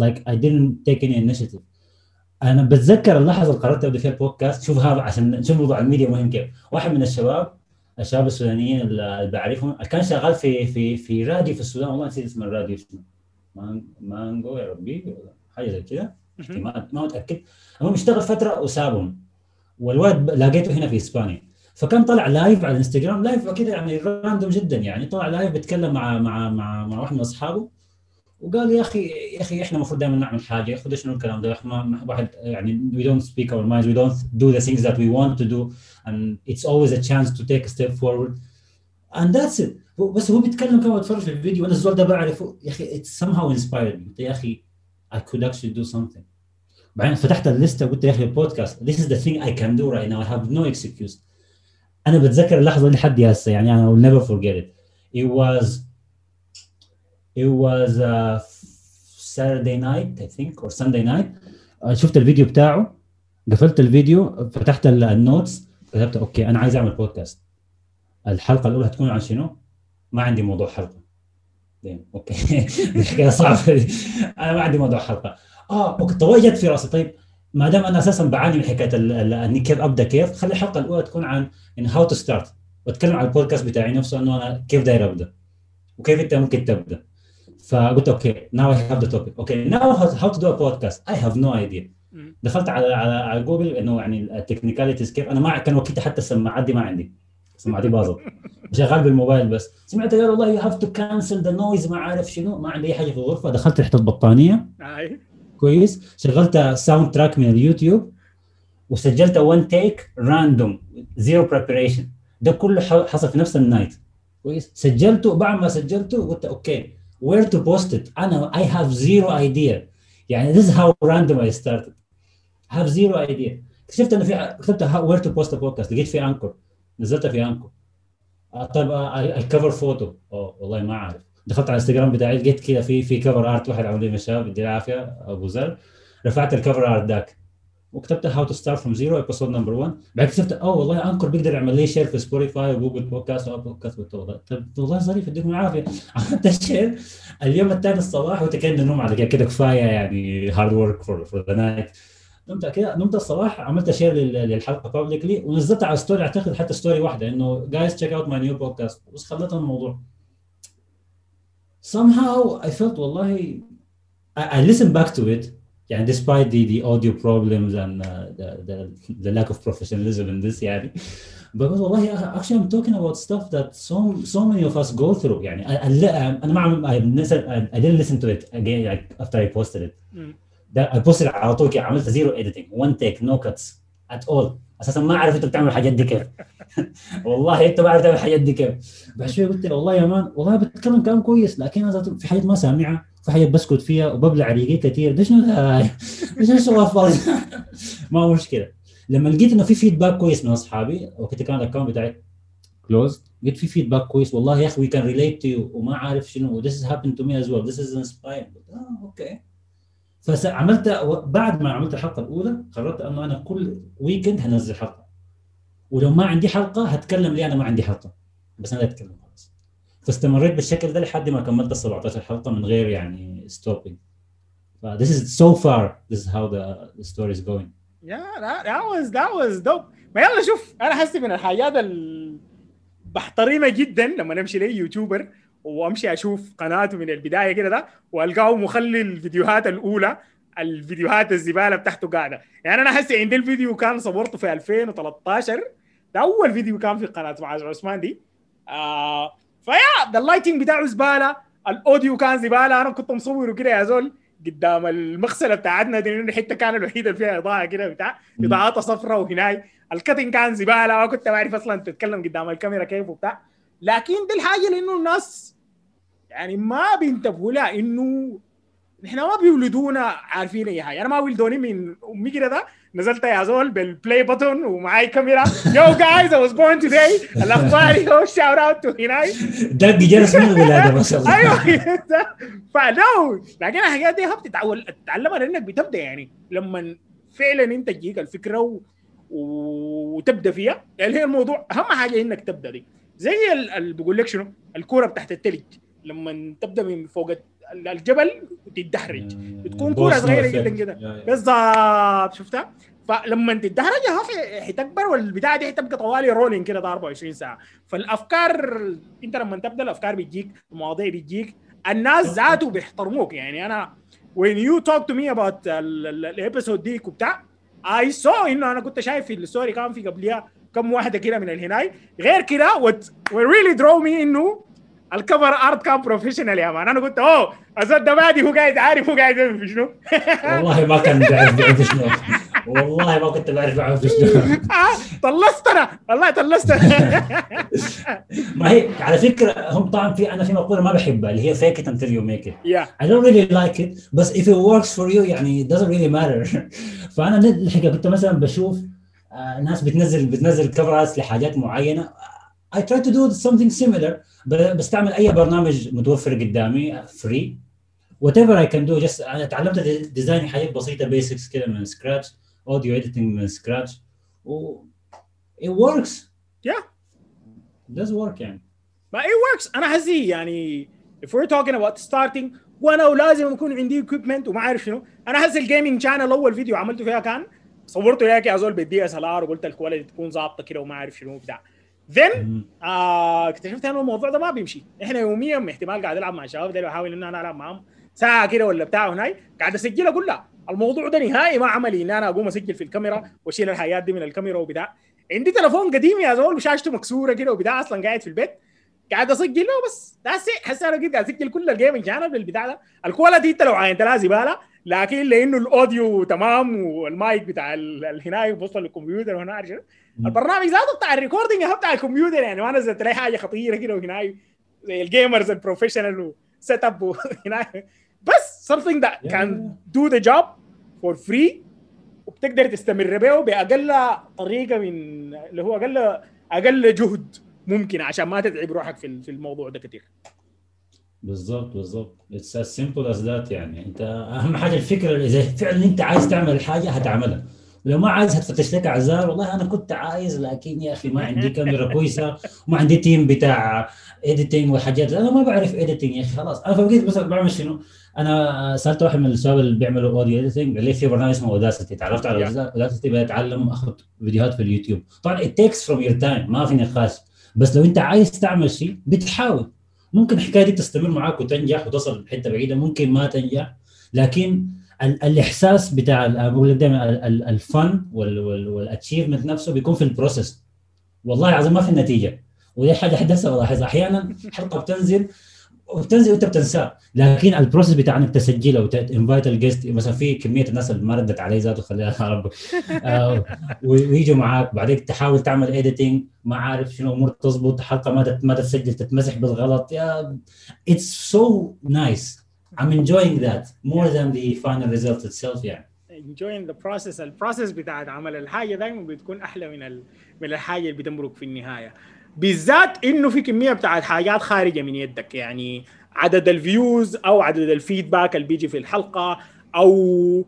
like I didn't take any initiative. أنا بتذكر اللحظة اللي قررت أبدأ فيها البودكاست شوف هذا عشان نشوف موضوع الميديا مهم كيف. واحد من الشباب الشباب السودانيين اللي بعرفهم كان شغال في في في راديو في السودان. والله نسيت اسم الراديو. اسمه. مانجو يا ربي. حاجة زي كذا احتمال ما متأكد. المهم اشتغل فترة وسابهم. والولد لقيته هنا في إسبانيا. فكان طلع live على ال Instagram live كذا يعني random جدا يعني. طلع live بيتكلم مع مع مع مع واحد من أصحابه. وقال يا أخي يا أخي إحنا المفروض دائما نعمل حاجة. يا أخي شنو الكلام ده ما واحد يعني we don't speak our minds. we don't do the things that we want to do. and it's always a chance to take a step forward. and that's it. بس هو بيتكلم كمان بتفرج في الفيديو. وأنا الزول ده بعرفه. يا أخي it's somehow inspired me. يا أخي I could actually do something. بعدين فتحت الليسته قلت يا أخي ال podcast this is the thing I can do right now. I have no excuse. أنا بتذكر اللحظة دي لحد هسه يعني أنا will never forget it. It was it was a Saturday night I think or Sunday night. شفت الفيديو بتاعه قفلت الفيديو فتحت ال notes كتبت okay أنا عايز أعمل بودكاست الحلقة الأولى هتكون عن شنو؟ ما عندي موضوع حلقة. دين. okay. حكايه صعبه أنا ما عندي موضوع حلقة. آه okay طوال جت في راسي. طيب ما دام أنا أساسا بعاني من حكاية إني كيف أبدأ كيف؟ خلي الحلقة الأولى تكون عن إن how to start وأتكلم عن البودكاست بتاعي نفسه إنه أنا كيف داير أبدأ. وكيف أنت ممكن تبدأ. فقلت okay now I have the topic okay now how to do podcast I have no idea دخلت على على على جوجل إنه يعني ال technicalities كيف. أنا ما كان وقتها حتى السماعات دي ما عندي. سماعتي باظت شغال بالموبايل بس. سمعت قال والله you have to cancel the noise ما عارف شنو. ما عندي أي حاجة في الغرفة. دخلت تحت البطانية. كويس. شغلت soundtrack من اليوتيوب. وسجلت one take random zero preparation ده كله حصل في نفس ال night. كويس. سجلته. بعد ما سجلته قلت okay. Where to post it أنا I have zero idea. يعني this is how random I started. I have zero idea. اكتشفت إنه في كتبت to post a podcast. لقيت في Anchor نزلتها في Anchor طيب ال cover photo أوه والله ما أعرف. دخلت على الانستغرام بتاعي لقيت كذا في في cover art واحد عامل لي الشباب يديه العافية أبو ذر. رفعت ال cover art ذاك. وكتبت how to start from zero episode number 1 بعدين اكتشفت أوه والله Anchor بيقدر يعمل لي share في Spotify و Google Podcast و Apple Podcast قلت والله طيب والله ظريف يديكم العافيه عملت ال share اليوم الثاني الصباح وتكلم نوم على كده كفاية يعني hard work for the night نمت كده نمت الصباح عملت share للحلقه publicly ونزلتها على story اعتقد حتى story واحدة انه guys check out my new podcast بس خليت الموضوع somehow I felt والله I, I listened back to it يعني despite the, the audio problems and uh, the, the, the lack of professionalism in this يعني but والله actually I'm talking about stuff that so so many of us go through يعني I, I, أنا ما I, I didn't listen to it again like after I posted it ده posted على طول كده عملت zero editing one take no cuts at all. أساسا ما اعرف انت بتعمل الحاجات دي كيف. والله انت ما عارف تعمل الحاجات دي كيف. بعد شوية قلت والله يا man والله بتكلم كلام كويس لكن أنا في حاجات ما سامعها في حاجات بسكت فيها وببلع ريقي كثير ده شنو ده؟ الشغل فاضي ما مشكلة. لما لقيت إنه في feedback كويس من أصحابي وقتها كان ال account بتاعي close لقيت في feedback كويس. والله يا أخي we can relate to وما عارف شنو this has happened to me as well this is Okay فعملت بعد ما عملت الحلقة الأولى قررت أنه أنا كل weekend هنزل حلقة. ولو ما عندي حلقة هتكلم لي أنا ما عندي حلقة؟ بس أنا اتكلم خلاص. فاستمريت بالشكل ده لحد ما كملت ال 17 حلقة من غير يعني stopping this is so far this is how the, the story is going. Yeah that, that was that was dope. ما يلا شوف أنا حسي من الحاجات اللي بحترمها جدا لما نمشي لي YouTuber وامشي أشوف قناته من البداية كده ده والقاه مخلي الفيديوهات الأولى الفيديوهات الزبالة بتاعته قاعدة. يعني أنا حسي عندي الفيديو كان صورته في 2013 ده أول فيديو كان في قناة معاذ عثمان دي. آه فيا ده ال lighting بتاعه زبالة ال audio كان زبالة أنا كنت مصوره كده يا زول قدام المغسلة بتاعتنا دي الحتة كان الوحيدة اللي فيها إضاءة كده بتاع اضاءات صفراء وهناي. ال cutting كان زبالة ما كنت بعرف أصلا تتكلم قدام الكاميرا كيف وبتاع. لكن دي الحاجة لأنه الناس يعني ما بينتبهوا لها إنه نحن ما بيولدونا عارفين اي حاجة أنا ما ولدوني من أمي كده ده نزلت يا زول بال play button ومعاي كاميرا. yo guys I was born today الاخبار yo shout out to هناي دق جرس من الولاده ما شاء الله. أيوه. flow. لكن الحاجات دي بتتعود تتعلمها لانك بتبدأ يعني. لما فعلا أنت تجيك الفكرة و... وتبدأ فيها اللي هي الموضوع أهم حاجة إنك تبدأ دي. زي اللي بيقول لك شنو؟ الكورة تحت التلج. لما تبدأ من فوق الجبل وتتدحرج بتكون كورة صغيرة جدا كده. بالظبط شفتها؟ فلما تتدحرج حتكبر والبتاعة دي حتبقى طوالي رولينج كده 24 ساعة. فالأفكار أنت لما تبدأ الأفكار بتجيك المواضيع بتجيك. الناس ذاته بيحترموك. يعني أنا when you talk to me about ال episode ديك وبتاع I saw إنه أنا كنت شايف في ال story كان في قبلها كم واحدة كده من الهناي. غير كده what really drew me إنه ال cover art كان professional يا man. أنا قلت أوه الزول ده بادي هو قاعد عارف هو قاعد يعمل في شنو. والله ما كان بيعرف بيعمل شنو. والله ما كنت بعرف في شنو. طلصت أنا والله طلصت ما هي على فكرة هم طبعا في أنا في مقولة ما بحبها اللي هي fake it until you make it. Yeah. I don't really like it بس if it works for you يعني it doesn't really matter. فأنا الحقيقة كنت مثلا بشوف آه، ناس بتنزل بتنزل كفرات لحاجات معينة. I try to do something similar بستعمل أي برنامج متوفر قدامي free whatever I can do just أنا تعلمت design حاجات بسيطة basics كده من scratch audio editing من scratch و it works. Yeah. It does work يعني. ما it works. أنا حزي يعني؟ If we're talking about starting وأنا ولازم يكون عندي equipment وما عارف شنو. أنا حسي ال gaming channel أول فيديو عملته فيها كان صورته ياك يا زول بال DSLR وقلت ال quality تكون ظابطة كده وما عارف شنو بتاع then آه اكتشفت إنه الموضوع ده ما بيمشي. إحنا يوميا احتمال قاعد العب مع الشباب ده بحاول ان أنا ألعب معاهم. ساعة كده ولا بتاع هناي قاعد أسجلها كلها. الموضوع ده نهائي ما عملي ان أنا أقوم أسجل في الكاميرا وأشيل الحاجات دي من الكاميرا وبتاع. عندي تليفون قديم يا زول وشاشته مكسورة كده وبتاع أصلا قاعد في البيت. قاعد أسجل له بس ده حس أنا قاعد أسجل كل ال gaming channel بالبتاع ده. ال quality أنت لو عينت لها زباله لكن لأنه ال audio تمام والمايك بتاع الهناي بوصل للكمبيوتر وهنا عارف البرنامج ذاته بتاع ال recording بتاع الكمبيوتر يعني ما نزلت لي حاجة خطيرة كده وهناي زي ال gamers ال professional و set up وهناي بس something that can do the job for free وبتقدر تستمر به بأقل طريقة من اللي هو أقل أقل جهد ممكن عشان ما تتعب روحك في في الموضوع ده كثير بالضبط بالضبط. it's as simple as that يعني. أنت أهم حاجة الفكرة إذا فعلا أنت عايز تعمل الحاجة هتعملها. لو ما عايز هتفتش لك اعذار والله أنا كنت عايز لكن يا أخي ما عندي كاميرا كويسة وما عندي team بتاع editing وحاجات أنا ما بعرف editing يا أخي خلاص. أنا فبقيت مثلا بعمل شنو؟ أنا سألت واحد من الشباب اللي بيعملوا audio editing قال لي في برنامج اسمه Audacity تعرفت على Audacity بتعلم اخذ فيديوهات في اليوتيوب. طبعا it takes from your time ما في نقاش بس لو أنت عايز تعمل شيء بتحاول. ممكن الحكاية دي تستمر معاك وتنجح وتصل لحتة بعيدة ممكن ما تنجح. لكن ال الإحساس بتاع بقول لك دائما الفن وال achievement نفسه بيكون في ال process والله العظيم ما في النتيجة. ودي حاجة حدثها بلاحظها أحيانا حلقة بتنزل وبتنزل وانت بتنساه. لكن ال process بتاع انك تسجلها وت invite ال guest مثلا في كمية الناس اللي ما ردت علي ذاته خليها رب. آه ويجوا معاك. بعدين تحاول تعمل editing ما عارف شنو امور تظبط حلقة ما ما تتسجل تتمسح بالغلط. yeah it's so nice I'm enjoying that more than the final result itself يعني. Enjoying the process. ال process بتاعت عمل الحاجة دائما بتكون أحلى من. من الحاجة اللي بتمرق في النهاية. بالذات إنه في كمية بتاعت حاجات خارجة من يدك يعني عدد ال views أو عدد ال feedback اللي بيجي في الحلقة أو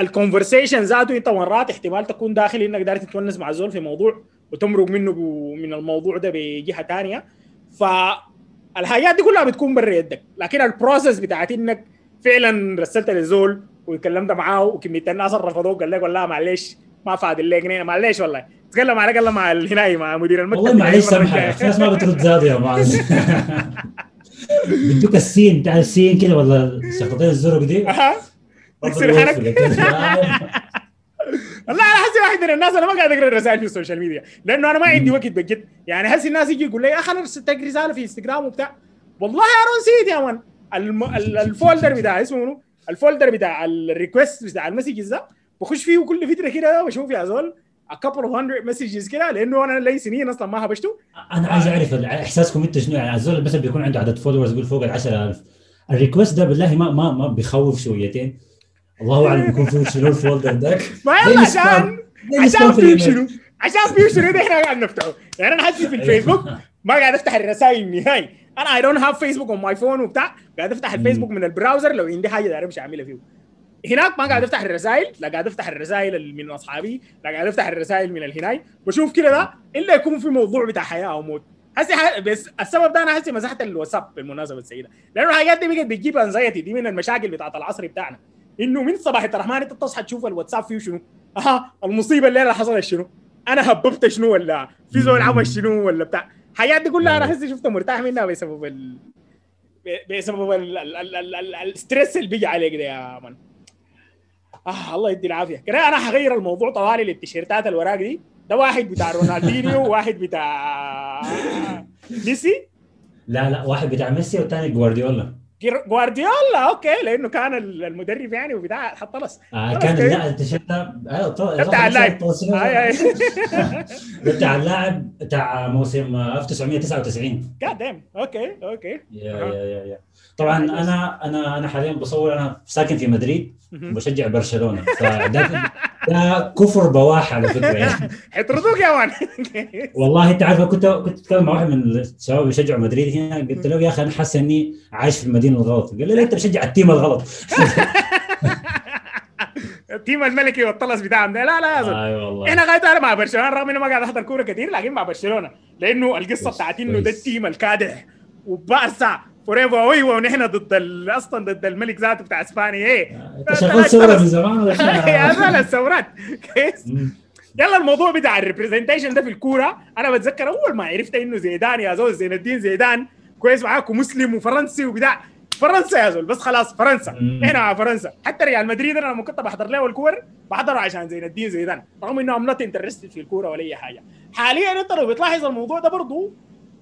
ال conversation ذاته أنت مرات احتمال تكون داخل إنك داير تتونس مع الزول في موضوع وتمرق منه من الموضوع ده بجهة ثانية فالحاجات دي كلها بتكون برا يدك لكن ال process بتاعت إنك فعلا رسلت للزول وكلمت معاه وكمية الناس رفضوك قال لك والله معلش ما فاضل جنيه معلش والله. تكلم على الاقل مع هناي مع مدير المكتب. والله معلش سامحك. في ناس ما بترد زاد يا معلم. بدوك ال seen بتاع ال seen كده ولا شخطين الزرق دي؟ تكسر حرك والله أنا حاسس واحد من الناس أنا ما قاعد أقرأ الرسائل في ال social media. لأنه أنا ما عندي وقت بجد. يعني هسه الناس يجي يقول لي أخي أنا ارسلت لك رسالة في انستغرام وبتاع. والله أنا نسيت يا man. ال folder بتاع اسمه منو؟ ال folder بتاع ال request بتاع ال messages ده بخش فيه كل فتره كده بشوف يا زول. A couple of hundred messages كده لأنه أنا لي سنين أصلا ما هبشته. أنا عايز أعرف إحساسكم أنتوا شنو؟ يعني الزول مثلا بيكون عنده عدد followers يقول فوق ال 10000 ال request ده بالله ما ما ما بيخوف شويتين. الله أعلم يكون فيه شنو ال folder ذاك ما يلا عشان عشان فيه شنو عشان فيه شنو ده إحنا قاعد نفتحه. يعني أنا حاسس في الفيسبوك ما قاعد أفتح الرسائل نهائي أنا I don't have Facebook on my phone وبتاع. قاعد أفتح الفيسبوك من ال browser لو عندي حاجة داير امشي أعملها فيه. هناك ما قاعد افتح الرسائل لا قاعد افتح الرسائل من اصحابي لا قاعد افتح الرسائل من الهناي بشوف كده ده الا يكون في موضوع بتاع حياه أو موت هسي ح... بس السبب ده أنا هسي مسحت الواتساب بالمناسبه السيده لأنه الحاجات دي بقت بتجيب anxiety دي من المشاكل بتاعت العصر بتاعنا انه من صباح الرحمن انت تصحى تشوف الواتساب فيه شنو أها المصيبه الليلة حصلت شنو أنا هببت شنو ولا في زول عمل شنو ولا بتاع الحاجات دي كلها أنا هسي شفتها مرتاح منها بسبب ال... بسبب ال... ال... ال... ال... ال... ال stress اللي بيجي عليك ده يا man آه الله يدي العافية. كده أنا حغير الموضوع طوالي للتيشيرتات الوراق دي. ده واحد بتاع رونالدينيو وواحد بتاع ميسي. لا لا واحد بتاع ميسي والثاني جوارديولا. جوارديولا okay لأنه كان المدرب يعني وبتاع حط طلس. آه كان لا التيشيرت ده بتاع اللاعب. بتاع اللاعب بتاع موسم 1999 God damn okay okay. yeah yeah yeah yeah. طبعا أنا أنا أنا حاليا بصور أنا ساكن في مدريد. وبشجع برشلونة. فده ده كفر بواح على فكرة يعني. حيطردوك يا man. والله انت عارف كنت كنت اتكلم مع واحد من الشباب بيشجعوا مدريد هنا قلت له يا أخي أنا حاسس إني عايش في المدينة الغلط. قال لي لا أنت بشجع ال team الغلط؟ ال team الملكي والطلس بتاعهم ده. لا لا يا زلمه اي والله. إحنا أنا مع برشلونة رغم اني ما قاعد احضر كوره كثير لكن مع برشلونة. لأنه القصة بتاعت إنه ده. ال team الكادح و Barça forever أيوه ونحن ضد أصلا ضد الملك ذاته بتاع إسبانيا إيه. أنت شغال ثورة من زمان يا؟ زول الثورات كويس. يلا الموضوع بتاع ال representation ده في الكورة. أنا بتذكر أول ما عرفت إنه زيدان يا زول زين الدين زيدان كويس معاكم مسلم وفرنسي وبتاع. فرنسا يا زول بس خلاص فرنسا. إحنا مع فرنسا. حتى ريال مدريد أنا لما كنت بحضر له الكور بحضره عشان زين الدين زيدان. رغم انه I'm not interested في الكورة ولا أي حاجة. حاليا أنت لو بتلاحظ الموضوع ده برضه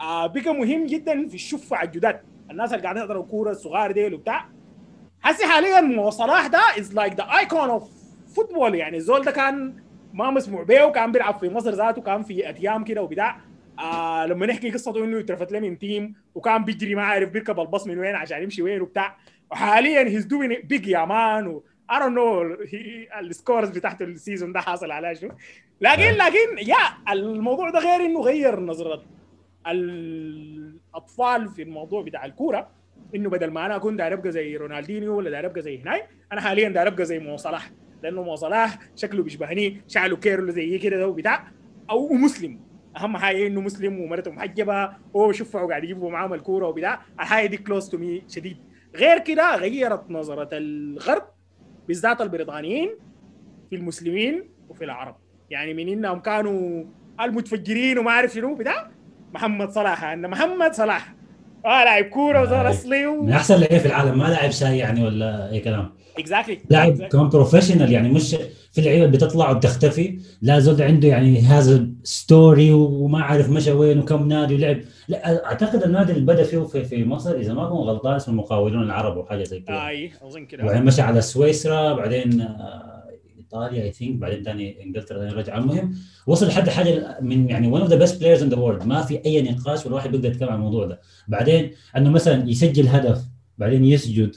آه بقى مهم جدا في الشفع الجداد. الناس اللي قاعدين يحضروا الكوره الصغار ديل وبتاع. هسي حاليا مو صلاح ده is like the icon of football يعني الزول ده كان ما مسموع به وكان بيلعب في مصر ذاته كان في اتيام كده وبتاع. آه لما نحكي قصته إنه اترفت له من team وكان بيجري ما عارف بيركب الباص من وين عشان يمشي وين وبتاع. وحاليا he's doing big يا man و I don't know ال scores بتاعته ال season ده حاصل على شو. لكن لكن يا الموضوع ده غير إنه غير نظرة الأطفال في الموضوع بتاع الكورة إنه بدل ما أنا أكون داير أبقى زي رونالدينيو ولا داير أبقى زي هناي أنا حاليا داير أبقى زي مو صلاح لأنه مو صلاح شكله بيشبهني شعره curly زي كده ده وبتاع أو مسلم. أهم حاجة إنه مسلم ومرته محجبة وهو بشوفه وقاعد يجيبه معاه الكورة وبتاع الحاجة دي close to me شديد. غير كده غيرت نظرة الغرب بالذات البريطانيين في المسلمين وفي العرب. يعني من إنهم كانوا المتفجرين وما أعرف شنو بتاع محمد صلاح ان محمد صلاح. آه لاعب كورة وزول آه. أصلي و... من أحسن لعيبة في العالم. ما لاعب شاي يعني ولا أي كلام. exactly لاعب كمان professional يعني مش في لعيبة بتطلع وبتختفي. لا زول عنده يعني history وما عارف مشى وين وكم نادي ولعب. لا أعتقد النادي اللي بدأ فيه في, في مصر إذا ما أكون غلطان اسمه المقاولون العرب وحاجه زي كده. اي أظن كده. وبعدين مشى على سويسرا بعدين آه، إيطاليا I think بعدين ثاني إنجلترا ثاني رجع. المهم وصل لحد حاجة من يعني one of the best players in the world ما في أي نقاش ولا واحد بيقدر يتكلم عن الموضوع ده. بعدين أنه مثلا يسجل هدف بعدين يسجد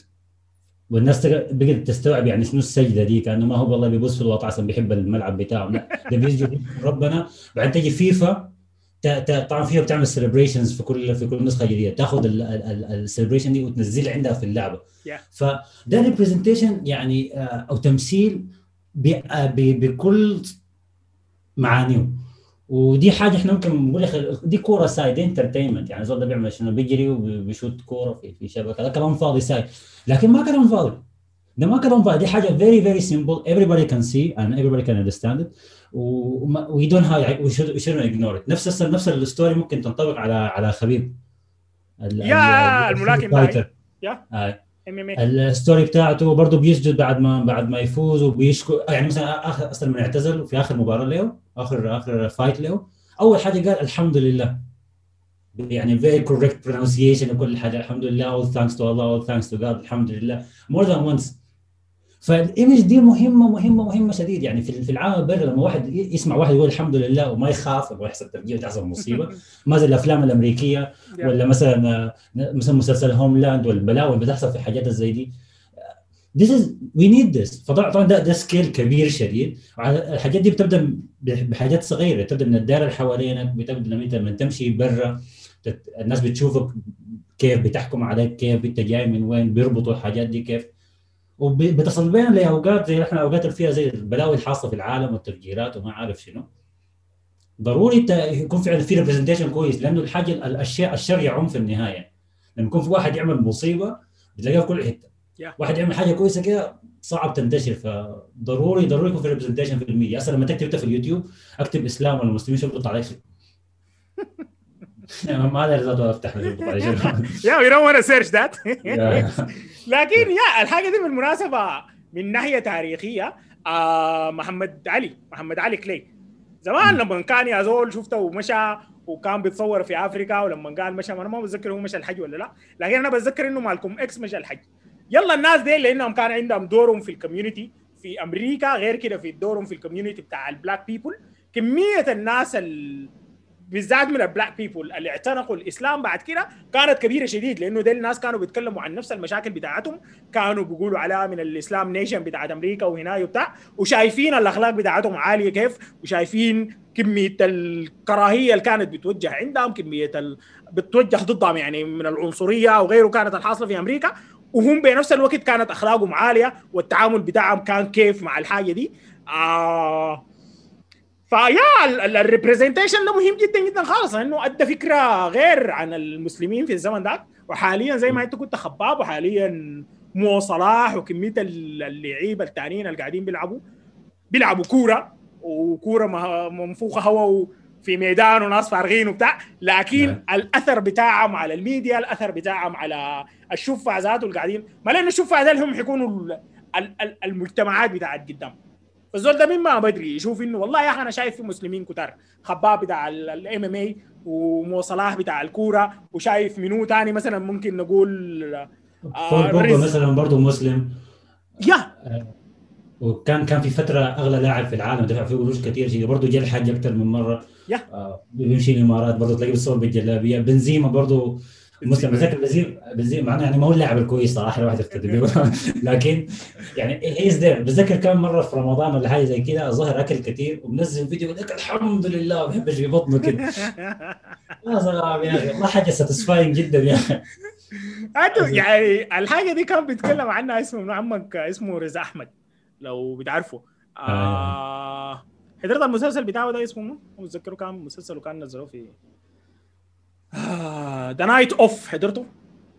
والناس بقت تستوعب يعني شنو السجدة دي. كأنه ما هو والله بيبص في الوطا عشان بيحب الملعب بتاعه. لا ده بيسجد ربنا. بعدين تجي فيفا طبعا فيفا بتعمل celebrations في كل في كل نسخة جديدة. تاخذ ال celebration دي وتنزلها عندها في اللعبة. Yeah. فده representation يعني آه، أو تمثيل بكل معانيه. ودي حاجة إحنا ممكن نقول دي كورة side entertainment يعني الزول ده بيعمل شنو؟ بيجري وبيشوت كورة في في شبكة. ده كلام فاضي side. لكن ما كلام فاضي. ده ما كلام فاضي. دي حاجة very very simple. Everybody can see and everybody can understand it. وما- we don't have we should we shouldn't ignore it. نفس نفس ال story ممكن تنطبق على على خبيب. يا ال- الملاكم. yeah. ال story بتاعته برضه بيسجد بعد ما بعد ما يفوز وبيشكو يعني مثلا اخر أصلا من اعتزل في آخر مباراة له اخر آخر fight له أول حاجة قال الحمد لله. يعني very correct pronunciation وكل حاجة الحمد لله all thanks to Allah all thanks to God الحمد لله. More than once فال image دي مهمة مهمة مهمة شديد. يعني في في العالم البر لما واحد يسمع واحد يقول الحمد لله وما يخاف انه يحصل تفجير وتحصل مصيبه ما زي الأفلام الأمريكية ولا مثلا مثلا مسلسل هوملاند والبلاوي اللي بتحصل في حاجات زي دي. This is we need this. فطبعا ده ده scale كبير شديد. الحاجات دي بتبدأ بحاجات صغيرة. تبدأ من الدائرة اللي حوالينك بتبدأ من انت لما تمشي برا الناس بتشوفك كيف بتحكم عليك كيف انت جاي من وين بيربطوا الحاجات دي كيف وبتصل بين لأوقات زي إحنا أوقات اللي فيها زي البلاوي الحاصله في العالم والتفجيرات وما عارف شنو. ضروري انت يكون فعلا في representation كويس لأنه الحاجة الأشياء الشر يعم في النهاية. لما يكون في واحد يعمل مصيبة بتلاقيها في كل حتة. Yeah. واحد يعمل حاجة كويسة كده صعب تنتشر فضروري ضروري يكون في representation في الميديا. أصلا لما تكتب في اليوتيوب أكتب إسلام ولا مسلمين شو بيطلع عليك؟ ما ادري أفتح يا وي دونت وأنا سيرش ذات لكن yeah الحاجة دي بالمناسبة من ناحية تاريخية آه محمد علي محمد علي كلي. زمان لما كان يا زول شفته ومشى وكان بيتصور في افريكا ولما قال مشى أنا ما بتذكر هو مشى الحج ولا لا لكن أنا بتذكر إنه مالكم إكس مشى الحج. يلا الناس دي لأنهم كان عندهم دورهم في ال community في أمريكا غير كده في دورهم في ال community بتاع ال black people كمية الناس ال بالذات من ال black people اللي اعتنقوا الإسلام بعد كده كانت كبيرة شديد لأنه دي الناس كانوا بيتكلموا عن نفس المشاكل بتاعتهم. كانوا بيقولوا عليها من الإسلام nation بتاعت أمريكا وهنا وبتاع وشايفين الأخلاق بتاعتهم عالية كيف؟ وشايفين كمية الكراهية اللي كانت بتوجه عندهم كمية ال... بتوجه ضدهم يعني من العنصرية وغيره كانت الحاصلة في أمريكا. وهم بنفس الوقت كانت أخلاقهم عالية والتعامل بتاعهم كان كيف مع الحاجة دي. آه ف yeah ال representation ده مهم جدا جدا خالص. لأنه أدى فكرة غير عن المسلمين في الزمن ده. وحاليا زي ما أنت قلت خبيب وحاليا مو صلاح وكمية اللعيبة الثانيين اللي قاعدين بيلعبوا. بيلعبوا كورة وكورة منفوخة هوا في ميدان وناس فارغين وبتاع. لكن نعم. الأثر بتاعهم على الميديا الأثر بتاعهم على الشفع ذاته اللي قاعدين. ما لأنه الشفع ده هم حيكونوا المجتمعات بتاعت قدام. فالزول ده مين ما بدري يشوف إنه والله يا أخي أنا شايف في مسلمين كتار خبيب بتاع ال MMA ومو صلاح بتاع الكورة وشايف منو تاني مثلا ممكن نقول آه مثلا برضه مسلم. yeah! آه، وكان كان في فترة أغلى لاعب في العالم دفع فيه قروش كثير برضه جا الحاج أكثر من مرة. yeah! آه بيمشي الإمارات برضه تلاقيه بيصور بالجلابية. بنزيما برضه مسلم بذكر بنزيما بنزيما معناه يعني ما هو اللاعب الكويس صراحة الواحد يقتدي به لكن يعني he is there بتذكر كم مرة في رمضان ولا حاجة زي كذا الظاهر أكل كثير ومنزل فيديو يقول لك الحمد لله بيحبش في بطنه كده. يا سلام يا أخي والله حاجة satisfying جدا يا أخي. يعني الحاجة دي كان بيتكلم عنها اسمه ابن عمك اسمه ريز أحمد لو بتعرفه. آه, آه. حضرت المسلسل بتاعه ده اسمه متذكره كان مسلسل وكان نزلوه في The Night Of حضرته؟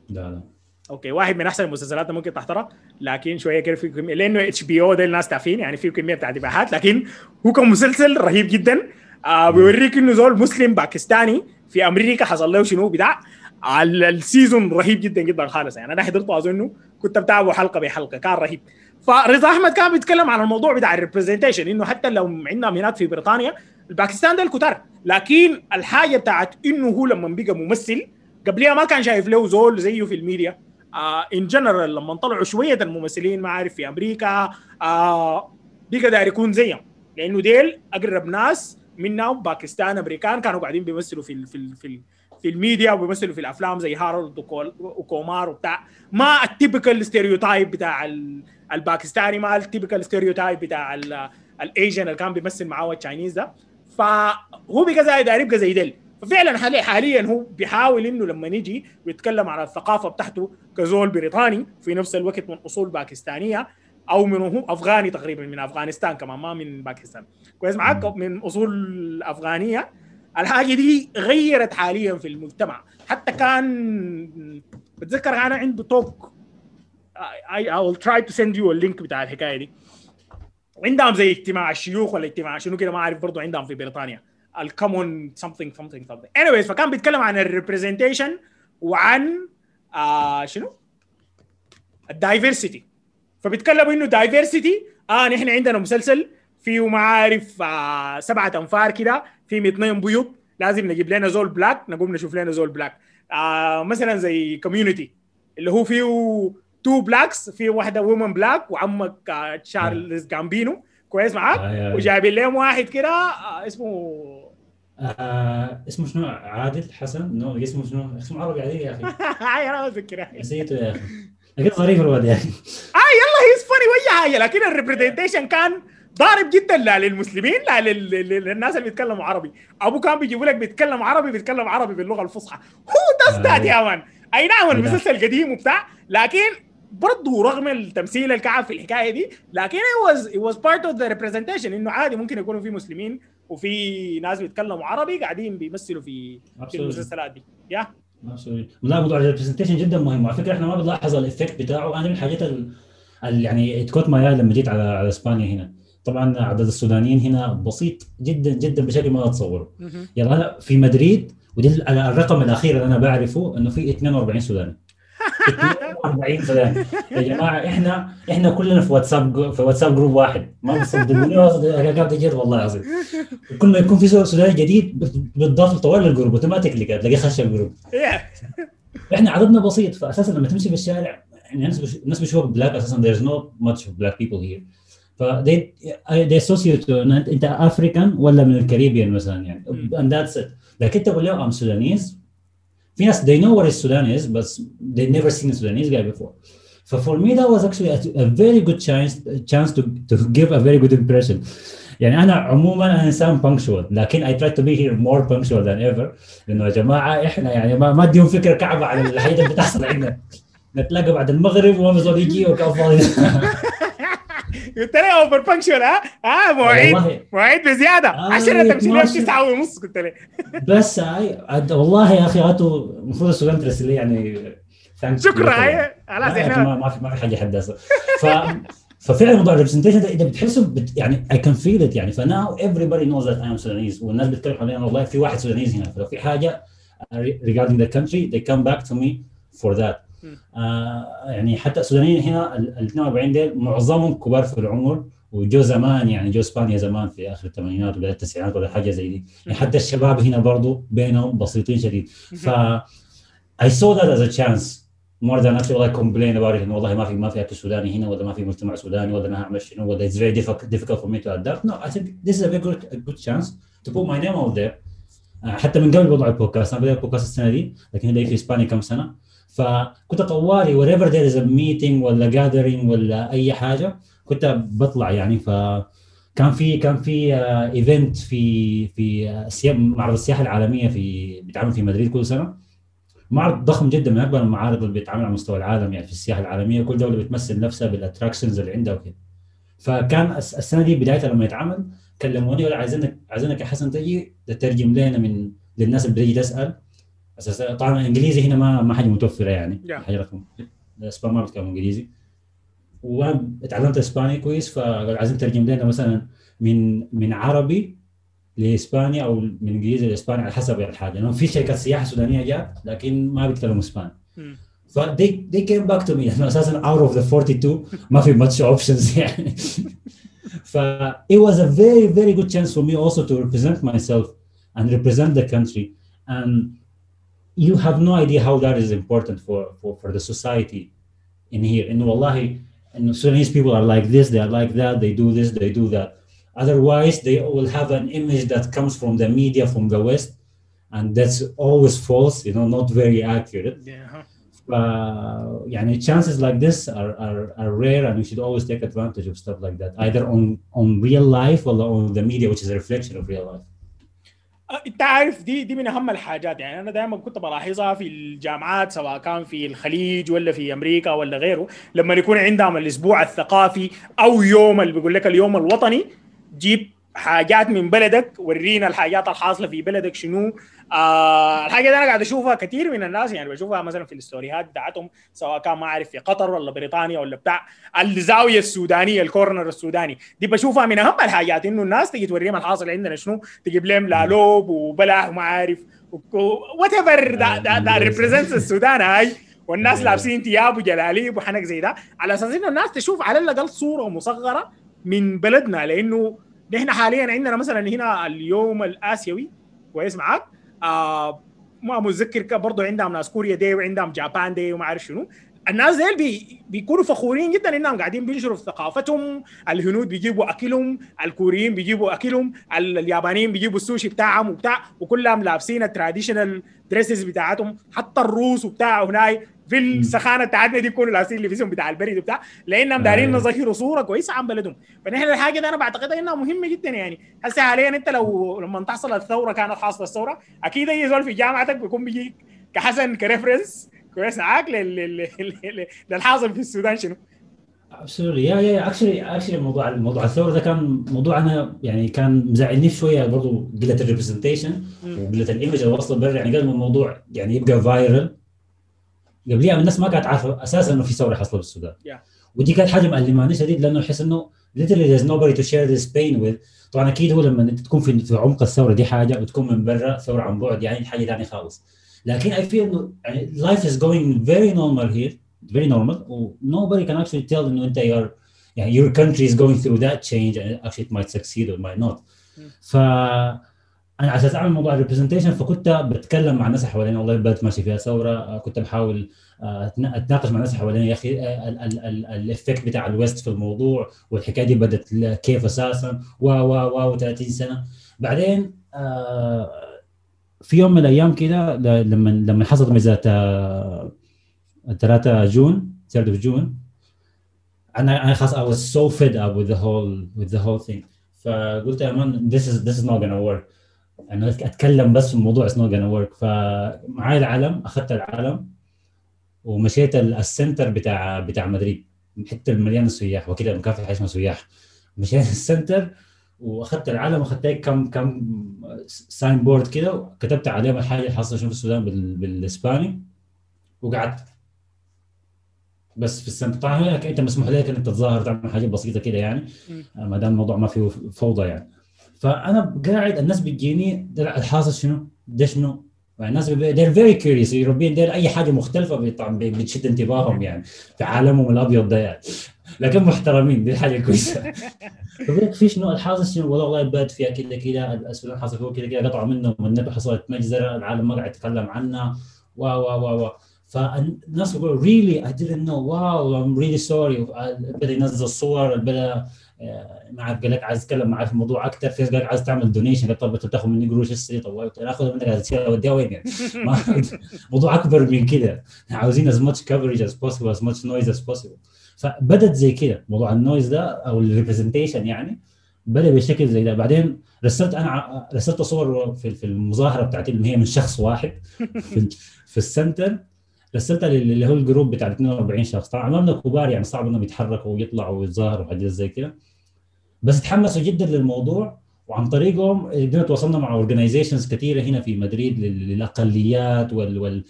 لا لا. okay واحد من أحسن المسلسلات ممكن تحضرها لكن شوية كده في كمية لأنه HBO ده الناس تعرفين يعني في كمية بتاعت إباحات لكن هو كان مسلسل رهيب جدا. آه بيوريك إنه زول مسلم باكستاني في أمريكا حصل له شنو بتاع ال season رهيب جدا جدا خالص. يعني أنا حضرته اظنه كنت بتابعه حلقة بحلقة كان رهيب. فرضا أحمد كان بيتكلم عن الموضوع بتاع ال representation إنه حتى لو عندنا هناك في بريطانيا الباكستان ده الكتار. لكن الحاجة بتاعت إنه هو لما بقى ممثل قبلها ما كان شايف له زول زيه في الميديا. in uh, general لما طلعوا شوية الممثلين ما عارف في أمريكا uh, بقى داير يكون زيهم. لأنه ديل أقرب ناس منا باكستان أمريكان كانوا قاعدين بيمثلوا في في في, في الميديا وبيمثلوا في الأفلام زي هارولد وكومار وبتاع. ما ال typical stereotype بتاع الباكستاني ما ال typical stereotype بتاع ال Asian اللي كان بيمثل معاه ال Chinese ده. فهو بقى زي داير يبقى زي ديل ففعلا حاليا حاليا هو بيحاول إنه لما نجي ويتكلم عن الثقافة بتاعته كزول بريطاني في نفس الوقت من أصول باكستانية أو من هو أفغاني تقريبا من أفغانستان كمان ما من باكستان. كويس معاك؟ من أصول أفغانية. الحاجة دي غيرت حاليا في المجتمع. حتى كان بتذكر أنا عنده talk I, I will try to send you a link بتاع الحكاية دي. عندهم زي اجتماع الشيوخ ولا اجتماع شنو كده ما أعرف برضه عندهم في بريطانيا. ال common something something something. Anyways فكان بيتكلم عن ال representation وعن آه شنو؟ ال diversity فبيتكلموا إنه diversity آه نحن عندنا مسلسل فيه ما عارف آه سبعة أنفار كده فيه اثنين بيض لازم نجيب لنا زول black نقوم نشوف لنا زول black آه مثلا زي Community اللي هو فيه two blacks في واحدة woman black وعمك آه، تشارلز جامبينو كويس معاك؟ آه، آه، آه. وجايبين لهم واحد كده آه، اسمه آه اسمه شنو؟ عادل حسن؟ no اسمه شنو؟ اسمه عربي عليه يا أخي. هاي أنا ما اتذكرها نسيته يا أخي. لكن ظريف الواد يا أخي آه يلا he's funny واي حاجة لكن ال representation كان ضارب جدا لا للمسلمين لا لل- لل- للناس اللي بيتكلموا عربي. أبو كان بيجيبوا لك بيتكلم عربي بيتكلم عربي باللغة الفصحى. هو does that يا man؟ أي نعم نعم. المسلسل قديم وبتاع لكن برضه رغم التمثيل الكعب في الحكاية دي لكن it was it was part of the representation إنه عادي ممكن يكونوا في مسلمين وفي ناس بيتكلموا عربي قاعدين بيمثلوا في في. المسلسلات دي. يا. لا موضوع ال representation جدا مهم. وعلى فكرة إحنا ما بنلاحظ ال effect بتاعه. أنا من الحاجات ال... ال... يعني it caught my eye لما جيت على على إسبانيا هنا. طبعا عدد السودانيين هنا بسيط جدا جدا بشكل ما تتصوره يلا أنا في مدريد ودي ال- الرقم الأخير اللي أنا بعرفه إنه في 42 سوداني. 42 سوداني يا جماعة إحنا إحنا كلنا في واتساب في واتساب group واحد. ما بتصدقوني قاعد جد والله العظيم. كل ما يكون في سوداني جديد بتضاف طوالي ال group automatically تلاقيه خش ال group إحنا عددنا بسيط فاساسا لما تمشي في الشارع يعني الناس بيشوفوك black أساسا there's not much black people here. ف they they associate أنت African ولا من ال Caribbean مثلا يعني. and that's it. لكن تقول لهم I'm Sudanese في ناس they know what is Sudanese but they never seen a Sudanese guy before So for me that was actually a, a very good chance chance to to give a very good impression يعني انا عموما انا انسان punctual لكن I try to be here more punctual than ever لانه يا جماعه احنا يعني ما ما اديهم فكره كعبه عن الحاجات اللي بتحصل عندنا نتلاقى بعد المغرب وما بزول يجي وكان فاضي قلت لي over punctual ها؟ ها؟ مواعيد مواعيد بزيادة. آه، 10 تمشي 12. 9 ونص قلت لي بس هاي عد- والله يا أخي هاتوا المفروض السودان ترسل لي يعني شكرا. هاي خلاص إحنا ما ما في ما في حاجة حداثه ف ففعلا موضوع ال representation ده إذا بتحسه بت يعني I can feel it يعني. ف now everybody knows that I am Sudanese. والناس بتتكلم حوالينا والله في واحد Sudanese هنا. فلو في حاجة regarding the country they come back to me for that. مم. آه يعني حتى السودانيين هنا ال ال 42 ديل معظمهم كبار في العمر وجو زمان يعني جو إسبانيا زمان في آخر الثمانينات ولا التسعينات ولا حاجة زي دي. يعني حتى الشباب هنا برضو بينهم بسيطين شديد. ف I saw that as a chance more than actually like complain about it. إنه والله ما في ما في أكل سوداني هنا ولا ما في مجتمع سوداني ولا أنا هعمل شنو ولا it's very difficult, for me to adapt. No I think this is a very good, a good chance to put my name out there. آه، حتى من قبل وضع البودكاست. أنا بدأت البودكاست السنة دي لكن هذا في إسبانيا كم سنة. فكنت طوالي wherever there is a meeting ولا gathering ولا أي حاجة كنت بطلع يعني. ف كان في كان في event في في آه، معرض السياحة العالمية في بيتعمل في مدريد كل سنة. معرض ضخم جدا من اكبر المعارض اللي بيتعمل على مستوى العالم يعني في السياحة العالمية. كل دولة بتمثل نفسها بالاتراكشنز اللي عندها وكده. فكان الس- السنة دي بدايتها لما يتعمل كلموني ولا عايزينك عايزينك يا حسن تجي تترجم لنا من للناس اللي بتجي تسأل. أساسا طبعا الانجليزي هنا ما ما حاجة متوفرة يعني. Yeah. حاجة رقم الاسبان ما بيتكلموا إنجليزي. وأنا اتعلمت إسباني كويس فقال عايزين ترجم لنا مثلا من من عربي لاسبانيا أو من إنجليزي لاسبانيا على حسب الحاجة. لأنه في شركات سياحة سودانية جات لكن ما بيتكلموا إسباني. ف they, they came back to me. لأنه أساسا out of the 42 ما في much options يعني. ف it was a very very good chance for me also to represent myself and represent the country. And you have no idea how that is important for, for, for the society in here. And wallahi, and Sudanese people are like this, they are like that, they do this, they do that. Otherwise, they will have an image that comes from the media from the West, and that's always false, you know, not very accurate. Yeah. Uh, yeah, and chances like this are, are, are rare, and you should always take advantage of stuff like that, either on, on real life or on the media, which is a reflection of real life. انت عارف دي دي من أهم الحاجات. يعني أنا دائما كنت بلاحظها في الجامعات سواء كان في الخليج ولا في أمريكا ولا غيره. لما يكون عندهم الأسبوع الثقافي أو يوم اللي بيقول لك اليوم الوطني جيب حاجات من بلدك ورينا الحاجات الحاصلة في بلدك شنو آه الحاجة دي أنا قاعد أشوفها كثير من الناس يعني بشوفها مثلا في الاستوريات بتاعتهم سواء كان ما أعرف في قطر ولا بريطانيا ولا بتاع الزاوية السودانية ال corner السوداني. دي بشوفها من أهم الحاجات إنه الناس تجي توريهم الحاصل عندنا شنو؟ تجيب لهم لالوب وبلح وما عارف whatever that represents السودان هاي. والناس آه. لابسين ثياب وجلاليب وحنك زي ده على أساس إنه الناس تشوف على الأقل صورة مصغرة من بلدنا لأنه نحن حاليا عندنا مثلا هنا اليوم الآسيوي كويس معاك؟ آه ما متذكر برضه عندهم ناس Korea Day وعندهم Japan Day وما أعرف شنو. الناس ديل بي بيكونوا فخورين جدا إنهم قاعدين بينشروا في ثقافتهم الهنود بيجيبوا أكلهم الكوريين بيجيبوا أكلهم اليابانيين بيجيبوا السوشي بتاعهم وبتاع وكلهم لابسين ال traditional dresses بتاعتهم. حتى الروس وبتاع هناي في السخانة بتاعتنا دي يكونوا لابسين لبسهم بتاع البرد وبتاع لأنهم دارين نظهروا صوره كويسة عن بلدهم. فنحن الحاجة دي أنا بعتقد إنها مهمة جدا يعني. هسه حاليا أنت لو لما تحصل الثورة كانت حاصله الثوره أكيد أي زول في جامعتك بيكون بيجيك كحسن ك reference كويس معاك للحاصل في السودان شنو؟ absolutely يا يا actually actually موضوع موضوع الثورة ده كان موضوع أنا يعني كان مزعلني شوية برضه قلة ال representation وقلة ال image اللي وصل برا. يعني قبل ما الموضوع يعني يبقى viral قبليها الناس ما كانت عارفه أساسا انه في ثوره حصلت بالسودان yeah. ودي كانت حاجة مألماني شديد لأنه احس انه literally there's nobody to share this pain with طبعا أكيد هو لما انت تكون في في عمق الثوره دي حاجة وتكون من برا ثوره عن بعد يعني حاجة ثانية خالص لكن I feel انه يعني life is going very normal here very normal و nobody can actually tell انه انت you're يعني your country is going through that change and actually it might succeed or might not ف أنا على أساس أعمل موضوع الريبرزنتيشن فكنت بتكلم مع الناس حوالين والله البلد ماشي فيها ثورة كنت بحاول أتناقش مع الناس حوالين يا أخي ال effect بتاع ال west في الموضوع والحكاية دي بدأت كيف أساسا و و و 30 سنة. بعدين في يوم من الأيام كده لما لما حصلت ميزات 3 جون 3 جون أنا أنا خلاص I was so fed up with the whole with the whole thing. فقلت يا man this is this is not gonna work. أنا أتكلم بس في it's not gonna work. فمعاي العلم أخذت العلم ومشيت ال center بتاع بتاع مدريد. حتة مليانة سياح وكده في حاجة اسمها سياح. مشيت ال center وأخذت العلم وأخذت كم كم sign board كده وكتبت عليهم الحاجة اللي شنو في السودان بالإسباني وقعدت. بس في ال center طبعا أنت مسموح لك إنك تتظاهر تعمل حاجة بسيطة كده يعني. ما دام الموضوع ما فيه فوضى يعني. فأنا قاعد الناس بتجيني الحاصل شنو؟ ده شنو؟ الناس they're very curious. European they're أي حاجة مختلفة طبعا بتشد انتباههم يعني في عالمهم الأبيض ده يعني. لكن محترمين دي حاجة كويسة. في شنو؟ الحاصل شنو؟ والله والله البلد فيها كذا كذا السودان حصل فيه كذا كذا قطعوا منه والنبي حصلت مجزرة العالم ما قاعد يتكلم عنها. و و و و فالناس بيقولوا really? I didn't know. Wow I'm really sorry. بدأ ينزل صور بدأ ما عارف قال لك عايز اتكلم معاه في الموضوع أكثر في قال لك عايز تعمل دونيشن طب تاخذ مني قروش هسه طب اخذ منك اوديها وين يعني؟ موضوع أكبر من كده. عاوزين as much coverage as possible as much noise as possible. فبدت زي كده موضوع ال noise ده أو ال representation يعني بدأ بشكل زي ده. بعدين رسلت أنا رسلت صور في في المظاهرة بتاعتي اللي هي من شخص واحد في, في ال center. رسلتها اللي هو ال group بتاع 42 شخص. طبعا عملنا كبار يعني صعب إنهم يتحركوا ويطلعوا ويتظاهروا وحاجات زي كده. بس تحمسوا جدا للموضوع وعن طريقهم. قدرنا تواصلنا مع organizations كثيرة هنا في مدريد للأقليات وال وال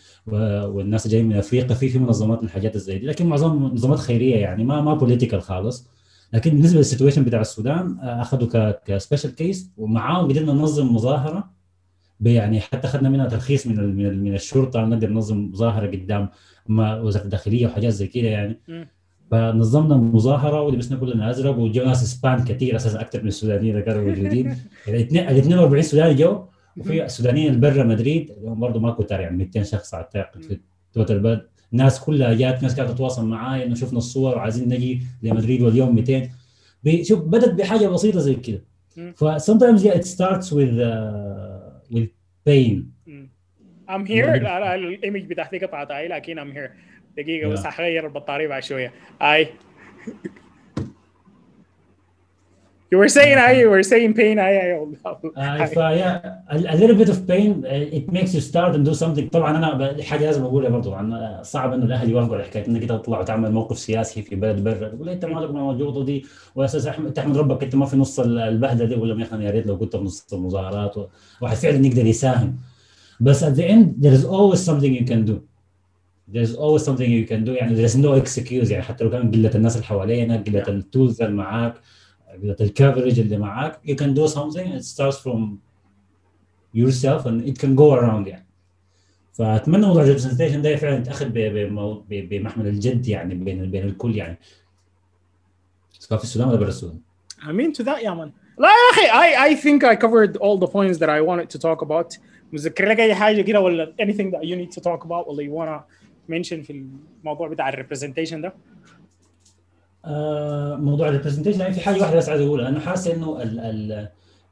والناس جايين من أفريقيا. في في منظمات الحاجات زي دي. لكن معظم منظمات خيرية يعني ما ما political خالص. لكن بالنسبة لل situation بتاع السودان أخذوا ك special case ومعاهم قدرنا ننظم مظاهرة يعني حتى أخذنا منها ترخيص من من, من الشرطة. نقدر ننظم مظاهرة قدام وزارة الداخلية وحاجات زي كده يعني. فنظمنا مظاهرة ولبسنا كلنا ازرق وجو ناس إسبان كثير أساسا أكثر من السودانيين اللي كانوا موجودين ال 42 سوداني جو وفي السودانيين اللي برا مدريد برضه ما كتار يعني 200 شخص اعتقد في total البلد الناس كلها جات ناس كانت تتواصل معاي إنه شفنا الصور وعايزين نجي لمدريد واليوم 200 شوف بدت بحاجة بسيطة زي كده. ف sometimes yeah it starts with uh, with pain. I'm here. ال image بتاعتي قطعت لكن I'm here. دقيقة بس هغير البطارية بعد شوية. هاي You were saying I, you were saying pain. I, I, uh, yeah, a, a little bit of pain, uh, it makes you start and do something. طبعا أنا حاجة لازم أقولها برضه طبعا صعب إنه الأهل يوافقوا على حكاية إنك تطلع وتعمل موقف سياسي في بلد برا. تقول أنت مالك موجود دي؟ وأساس احمد تحمد ربك أنت ما في نص البهدلة دي؟ ولا يا أخي يا ريت لو كنت في نص المظاهرات واحد فعلا يقدر يساهم. بس at the end there is always something you can do. there's always something you can do يعني there's no excuse يعني حتى لو كان قله الناس اللي حوالينا قله التولز اللي معاك قله الكفرج اللي معاك you can do something it starts from yourself and it can go around يعني فاتمنى موضوع الريبرزنتيشن ده فعلا يتاخذ بمحمل الجد يعني بين بين الكل يعني سواء في السودان ولا برا السودان I mean to that يا مان لا يا اخي I I think I covered all the points that I wanted to talk about مذكر لك اي حاجه كده ولا anything that you need to talk about ولا you wanna mention في الموضوع بتاع ال representation ده؟ آه موضوع ال representation يعني في حاجة واحدة بس عايز أقولها. أنا حاسس إنه ال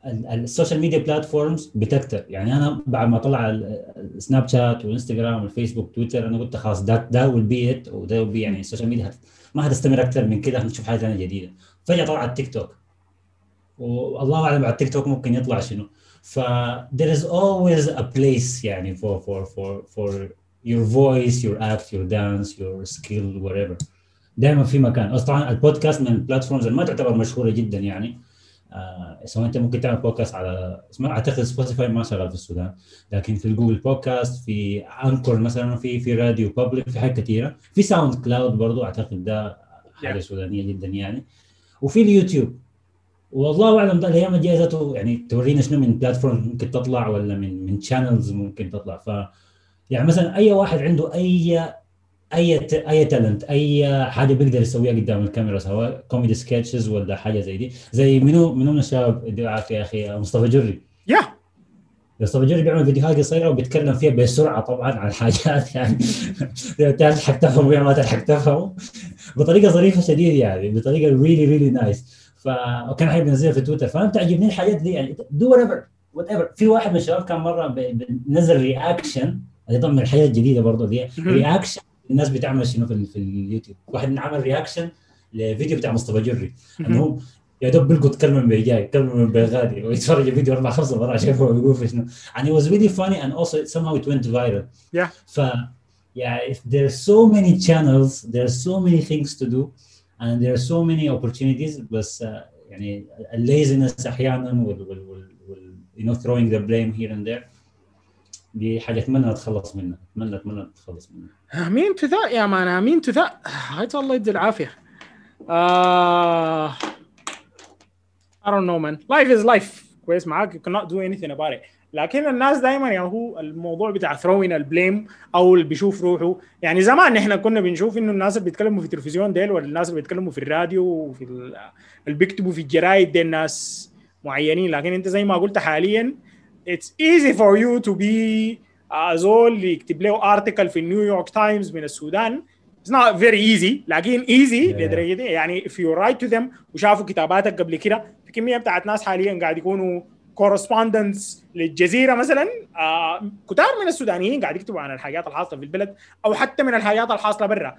ال ال social media platforms بتكتر. يعني أنا بعد ما طلع السناب شات والانستغرام والفيسبوك تويتر أنا قلت خلاص ده ده will be it وده be يعني ال social media ما هتستمر أكثر من كده هنشوف حاجة ثانية جديدة. فجأة طلع التيك توك والله أعلم على التيك توك ممكن يطلع شنو. ف there is always a place يعني for for for for your voice your act your dance your skill whatever. دائما في مكان. طبعا البودكاست من ال platforms اللي ما تعتبر مشهورة جدا يعني. آه سواء أنت ممكن تعمل بودكاست على أعتقد Spotify ما شغال في السودان. لكن في ال Google Podcasts في Anchor مثلا في في RadioPublic في حاجات كثيره في SoundCloud برضو أعتقد ده حاجة yeah. سودانية جدا يعني. وفي اليوتيوب. والله أعلم الأيام الجاية يعني تورينا شنو من platform ممكن تطلع ولا من من channels ممكن تطلع. ف يعني مثلا أي واحد عنده أي أي أي talent أي حاجة بيقدر يسويها قدام الكاميرا سواء comedy sketches ولا حاجة زي دي. زي منو منو من الشباب؟ يدير العافيه يا أخي مصطفى جري. يا yeah. مصطفى جري بيعمل فيديوهات قصيرة وبيتكلم فيها بسرعة طبعا عن حاجات يعني. تلحق تفهم ويا ما تلحق تفهم. بطريقة ظريفة شديد يعني بطريقة really really nice فكان حابب ينزلها في تويتر. فأنا تعجبني الحاجات دي يعني do whatever في واحد من الشباب كان مرة نزل reaction طبعا من الحياة الجديدة برضه دي. reaction الناس بتعمل شنو في, في اليوتيوب؟ واحد عمل reaction لفيديو بتاع مصطفى جري. إنه يا دوب بيلقط كلمة من بيجاي كلمة من بيغادي ويتفرج الفيديو أربع خمس مرات شايفه بيقول في شنو. And it was really funny and also somehow it went viral. Yeah. ف yeah if there are so many channels there are so many things to do and there are so many opportunities بس uh, يعني الليزنس أحيانا وال, وال, وال, وال you know throwing the blame here and there. دي حاجة اتمنى اتخلص منها أتمنى أتمنى اتخلص منها. آمين تثاء يا مان آمين تثاء هاي الله يدي العافية. آه... I don't know man. Life is life. كويس معاك. You cannot do anything about it. لكن الناس دائما يعني هو الموضوع بتاع throwing the blame أو اللي بيشوف روحه. يعني زمان إحنا كنا بنشوف إنه الناس اللي بيتكلموا في التلفزيون ديل ولا الناس اللي بيتكلموا في الراديو وفي اللي بيكتبوا في الجرايد دي الناس معينين. لكن أنت زي ما قلت حاليا it's easy for you to be زول يكتب له article في New York Times من السودان it's not very easy. لكن easy. Yeah. لدرجة دي. يعني if you write to them وشافوا كتاباتك قبل كده في كمية بتاعت ناس حاليا قاعد يكونوا correspondents للجزيرة مثلا. آه كتار من السودانيين قاعد يكتبوا عن الحاجات الحاصله في البلد أو حتى من الحاجات الحاصله برا.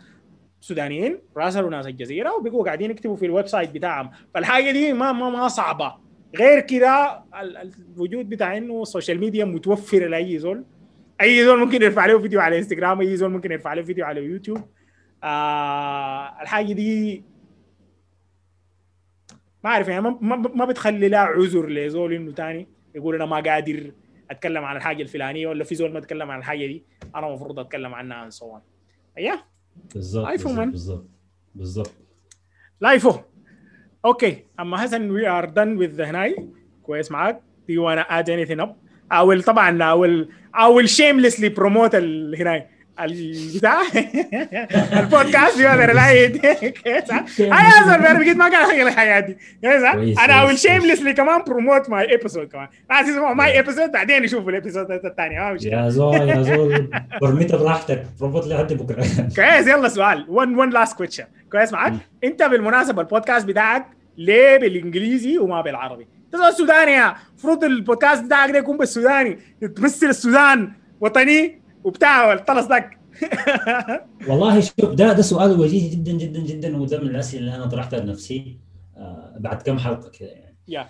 سودانيين راسلوا ناس الجزيرة وبقوا قاعدين يكتبوا في ال website بتاعهم. فالحاجة دي ما ما ما صعبة. غير كده الوجود بتاع إنه ال social media متوفره لأي زول. أي زول ممكن يرفع له فيديو على انستغرام أي زول ممكن يرفع له فيديو على يوتيوب آه الحاجة دي ما أعرف يعني ما, ما بتخلي لا عذر لزول إنه تاني يقول أنا ما قادر أتكلم عن الحاجة الفلانية ولا في زول ما اتكلم عن الحاجة دي أنا المفروض أتكلم عنها عن صوان أيوه بالضبط بالضبط بالضبط لايفو okay اما حسن we are done with هناي كويس معاك do you wanna add anything up I will طبعا I will I will shamelessly promote هناي البتاع البودكاست في هذا العيد أنا أصلا أنا بقيت ما قاعد احكي الحياة دي أنا اول shamelessly كمان promote my episode كمان ناس يسمعوا my episode بعدين يشوفوا ال episode الثانية ما يا زول يا زول promote براحتك promote لحد بكره كويس يلا سؤال one one last question كويس معك انت بالمناسبه البودكاست بتاعك ليه بالانجليزي وما بالعربي؟ انت سوداني المفروض البودكاست بتاعك ده يكون بالسوداني تمثل السودان وطني وبتاع الطلس ذاك والله شوف ده ده سؤال وجيه جدا جدا جدا وده من الأسئلة اللي أنا طرحتها لنفسي آه بعد كم حلقة كذا يعني. yeah.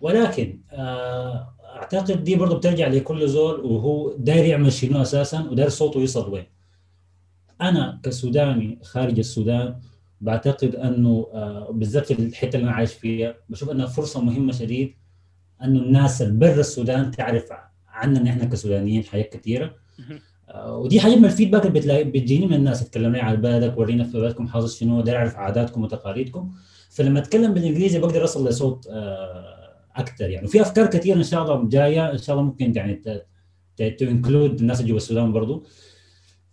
ولكن آه أعتقد دي برضه بترجع لكل زول وهو داير يعمل شنو أساسا وداير صوته يوصل وين. أنا كسوداني خارج السودان بعتقد أنه آه بالذات في الحتة اللي أنا عايش فيها بشوف أنها فرصة مهمة شديد أنه الناس اللي برا السودان تعرف عننا إحنا كسودانيين حاجات كثيره ودي حاجة من ال feedback اللي بتجيني من الناس. اتكلمنا على بلدك ورينا في بلدكم حاصل شنو داير أعرف عاداتكم وتقاليدكم. فلما أتكلم بالإنجليزي بقدر اوصل لصوت أكثر يعني. وفي أفكار كثيرة إن شاء الله جاية. إن شاء الله ممكن يعني to include الناس اللي جوا السودان برضو.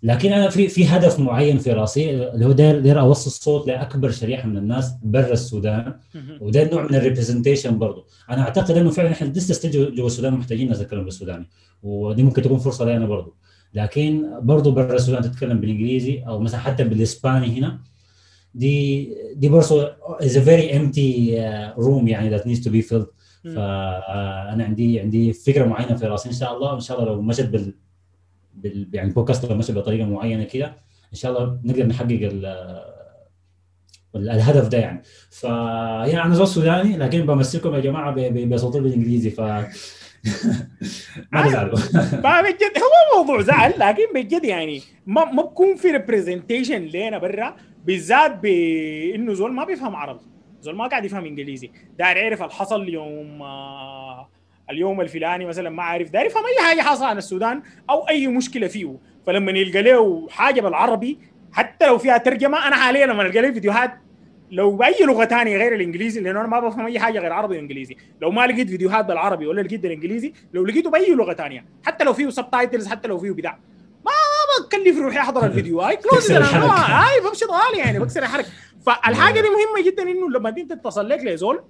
لكن أنا في في هدف معين في رأسي اللي هو داير داير اوصل الصوت لأكبر شريحة من الناس برا السودان. وده نوع من ال representation برضه أنا أعتقد إنه فعلا إحنا لسه جوا السودان محتاجين ناس يتكلموا بالسوداني. ودي ممكن تكون فرصة لي أنا برضه لكن برضه برا السودان تتكلم بالإنجليزي أو مثلا حتى بالإسباني هنا. دي دي برضه a very empty uh, room يعني that needs to be filled. فأنا عندي عندي فكرة معينة في رأسي. إن شاء الله وان شاء الله لو مشت بال, بال يعني البودكاست لو مشت بطريقة معينة كده إن شاء الله نقدر نحقق الهدف ده يعني. فيا أنا زول سوداني لكن بمثلكم يا جماعة بصوتي بالإنجليزي ف ما تزعلوا بجد هو موضوع زعل لكن بجد يعني ما ما بكون في representation لنا برا بالذات بانه زول ما بيفهم عربي زول ما قاعد يفهم إنجليزي. داير يعرف الحصل يوم آه اليوم الفلاني مثلا ما عارف داير يفهم أي حاجة حصل عن السودان أو أي مشكلة فيه. فلما يلقى له حاجة بالعربي حتى لو فيها ترجمة أنا حاليا لما ألقى لي فيديوهات لو بأي لغة ثانية غير الإنجليزي لأنه أنا ما بفهم أي حاجة غير عربي وإنجليزي. لو ما لقيت فيديوهات بالعربي ولا لقيت بالانجليزي لو لقيته بأي لغة ثانية حتى لو فيه subtitles حتى لو فيه بتاع. ما بكلف روحي أحضر الفيديو. هاي close هاي بمشي طوالي يعني بكسر الحركه فالحاجة دي مهمة جدا إنه لما انت تتصل لك لزول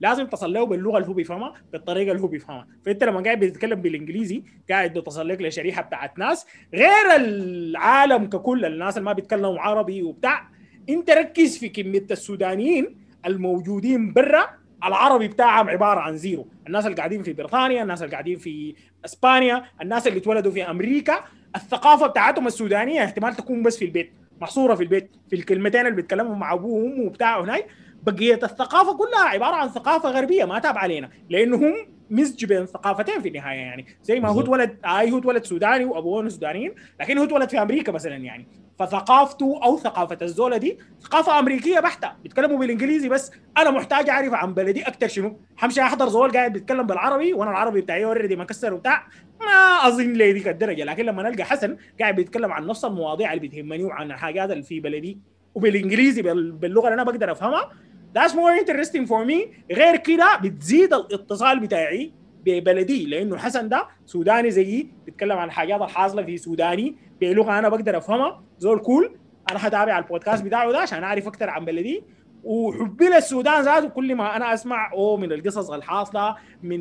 لازم تصل له باللغة اللي هو بيفهمها بالطريقة اللي هو بيفهمها. فأنت لما قاعد بتتكلم بالإنجليزي قاعد تصل لك لشريحة بتاعت ناس غير العالم ككل الناس اللي ما بيتكلموا عربي وبتاع أنت ركز في كمية السودانيين الموجودين برا العربي بتاعهم عبارة عن زيرو. الناس اللي قاعدين في بريطانيا الناس اللي قاعدين في إسبانيا الناس اللي اتولدوا في أمريكا الثقافة بتاعتهم السودانية احتمال تكون بس في البيت محصورة في البيت في الكلمتين اللي بيتكلموا مع ابوه وامه وبتاع هناك. بقية الثقافة كلها عبارة عن ثقافة غربية ما تابعه علينا لأنهم مزج بين ثقافتين في النهاية يعني. زي ما هو اتولد اي هو اتولد سوداني وابوه سودانيين لكن هو اتولد في أمريكا مثلا يعني. فثقافته أو ثقافة الزولة دي ثقافة أمريكية بحتة بيتكلموا بالإنجليزي بس. أنا محتاج أعرف عن بلدي أكثر شنو. حمشي أحضر زول قاعد بيتكلم بالعربي وأنا العربي بتاعي already مكسر وبتاع. ما أظن لي ذيك الدرجة لكن لما نلقى حسن قاعد بيتكلم عن نفس المواضيع اللي بتهمني وعن الحاجات اللي في بلدي وبالإنجليزي باللغة اللي أنا بقدر أفهمها. That's more interesting for me. غير كده بتزيد الاتصال بتاعي ببلدي لأنه حسن ده سوداني زيي بيتكلم عن الحاجات الحاصلة في سوداني بلغة أنا بقدر أفهمها. زول cool أنا حتابع البودكاست بتاعه ده عشان أعرف أكثر عن بلدي. وحبي للسودان ذاته كل ما أنا أسمع أو من القصص الحاصلة من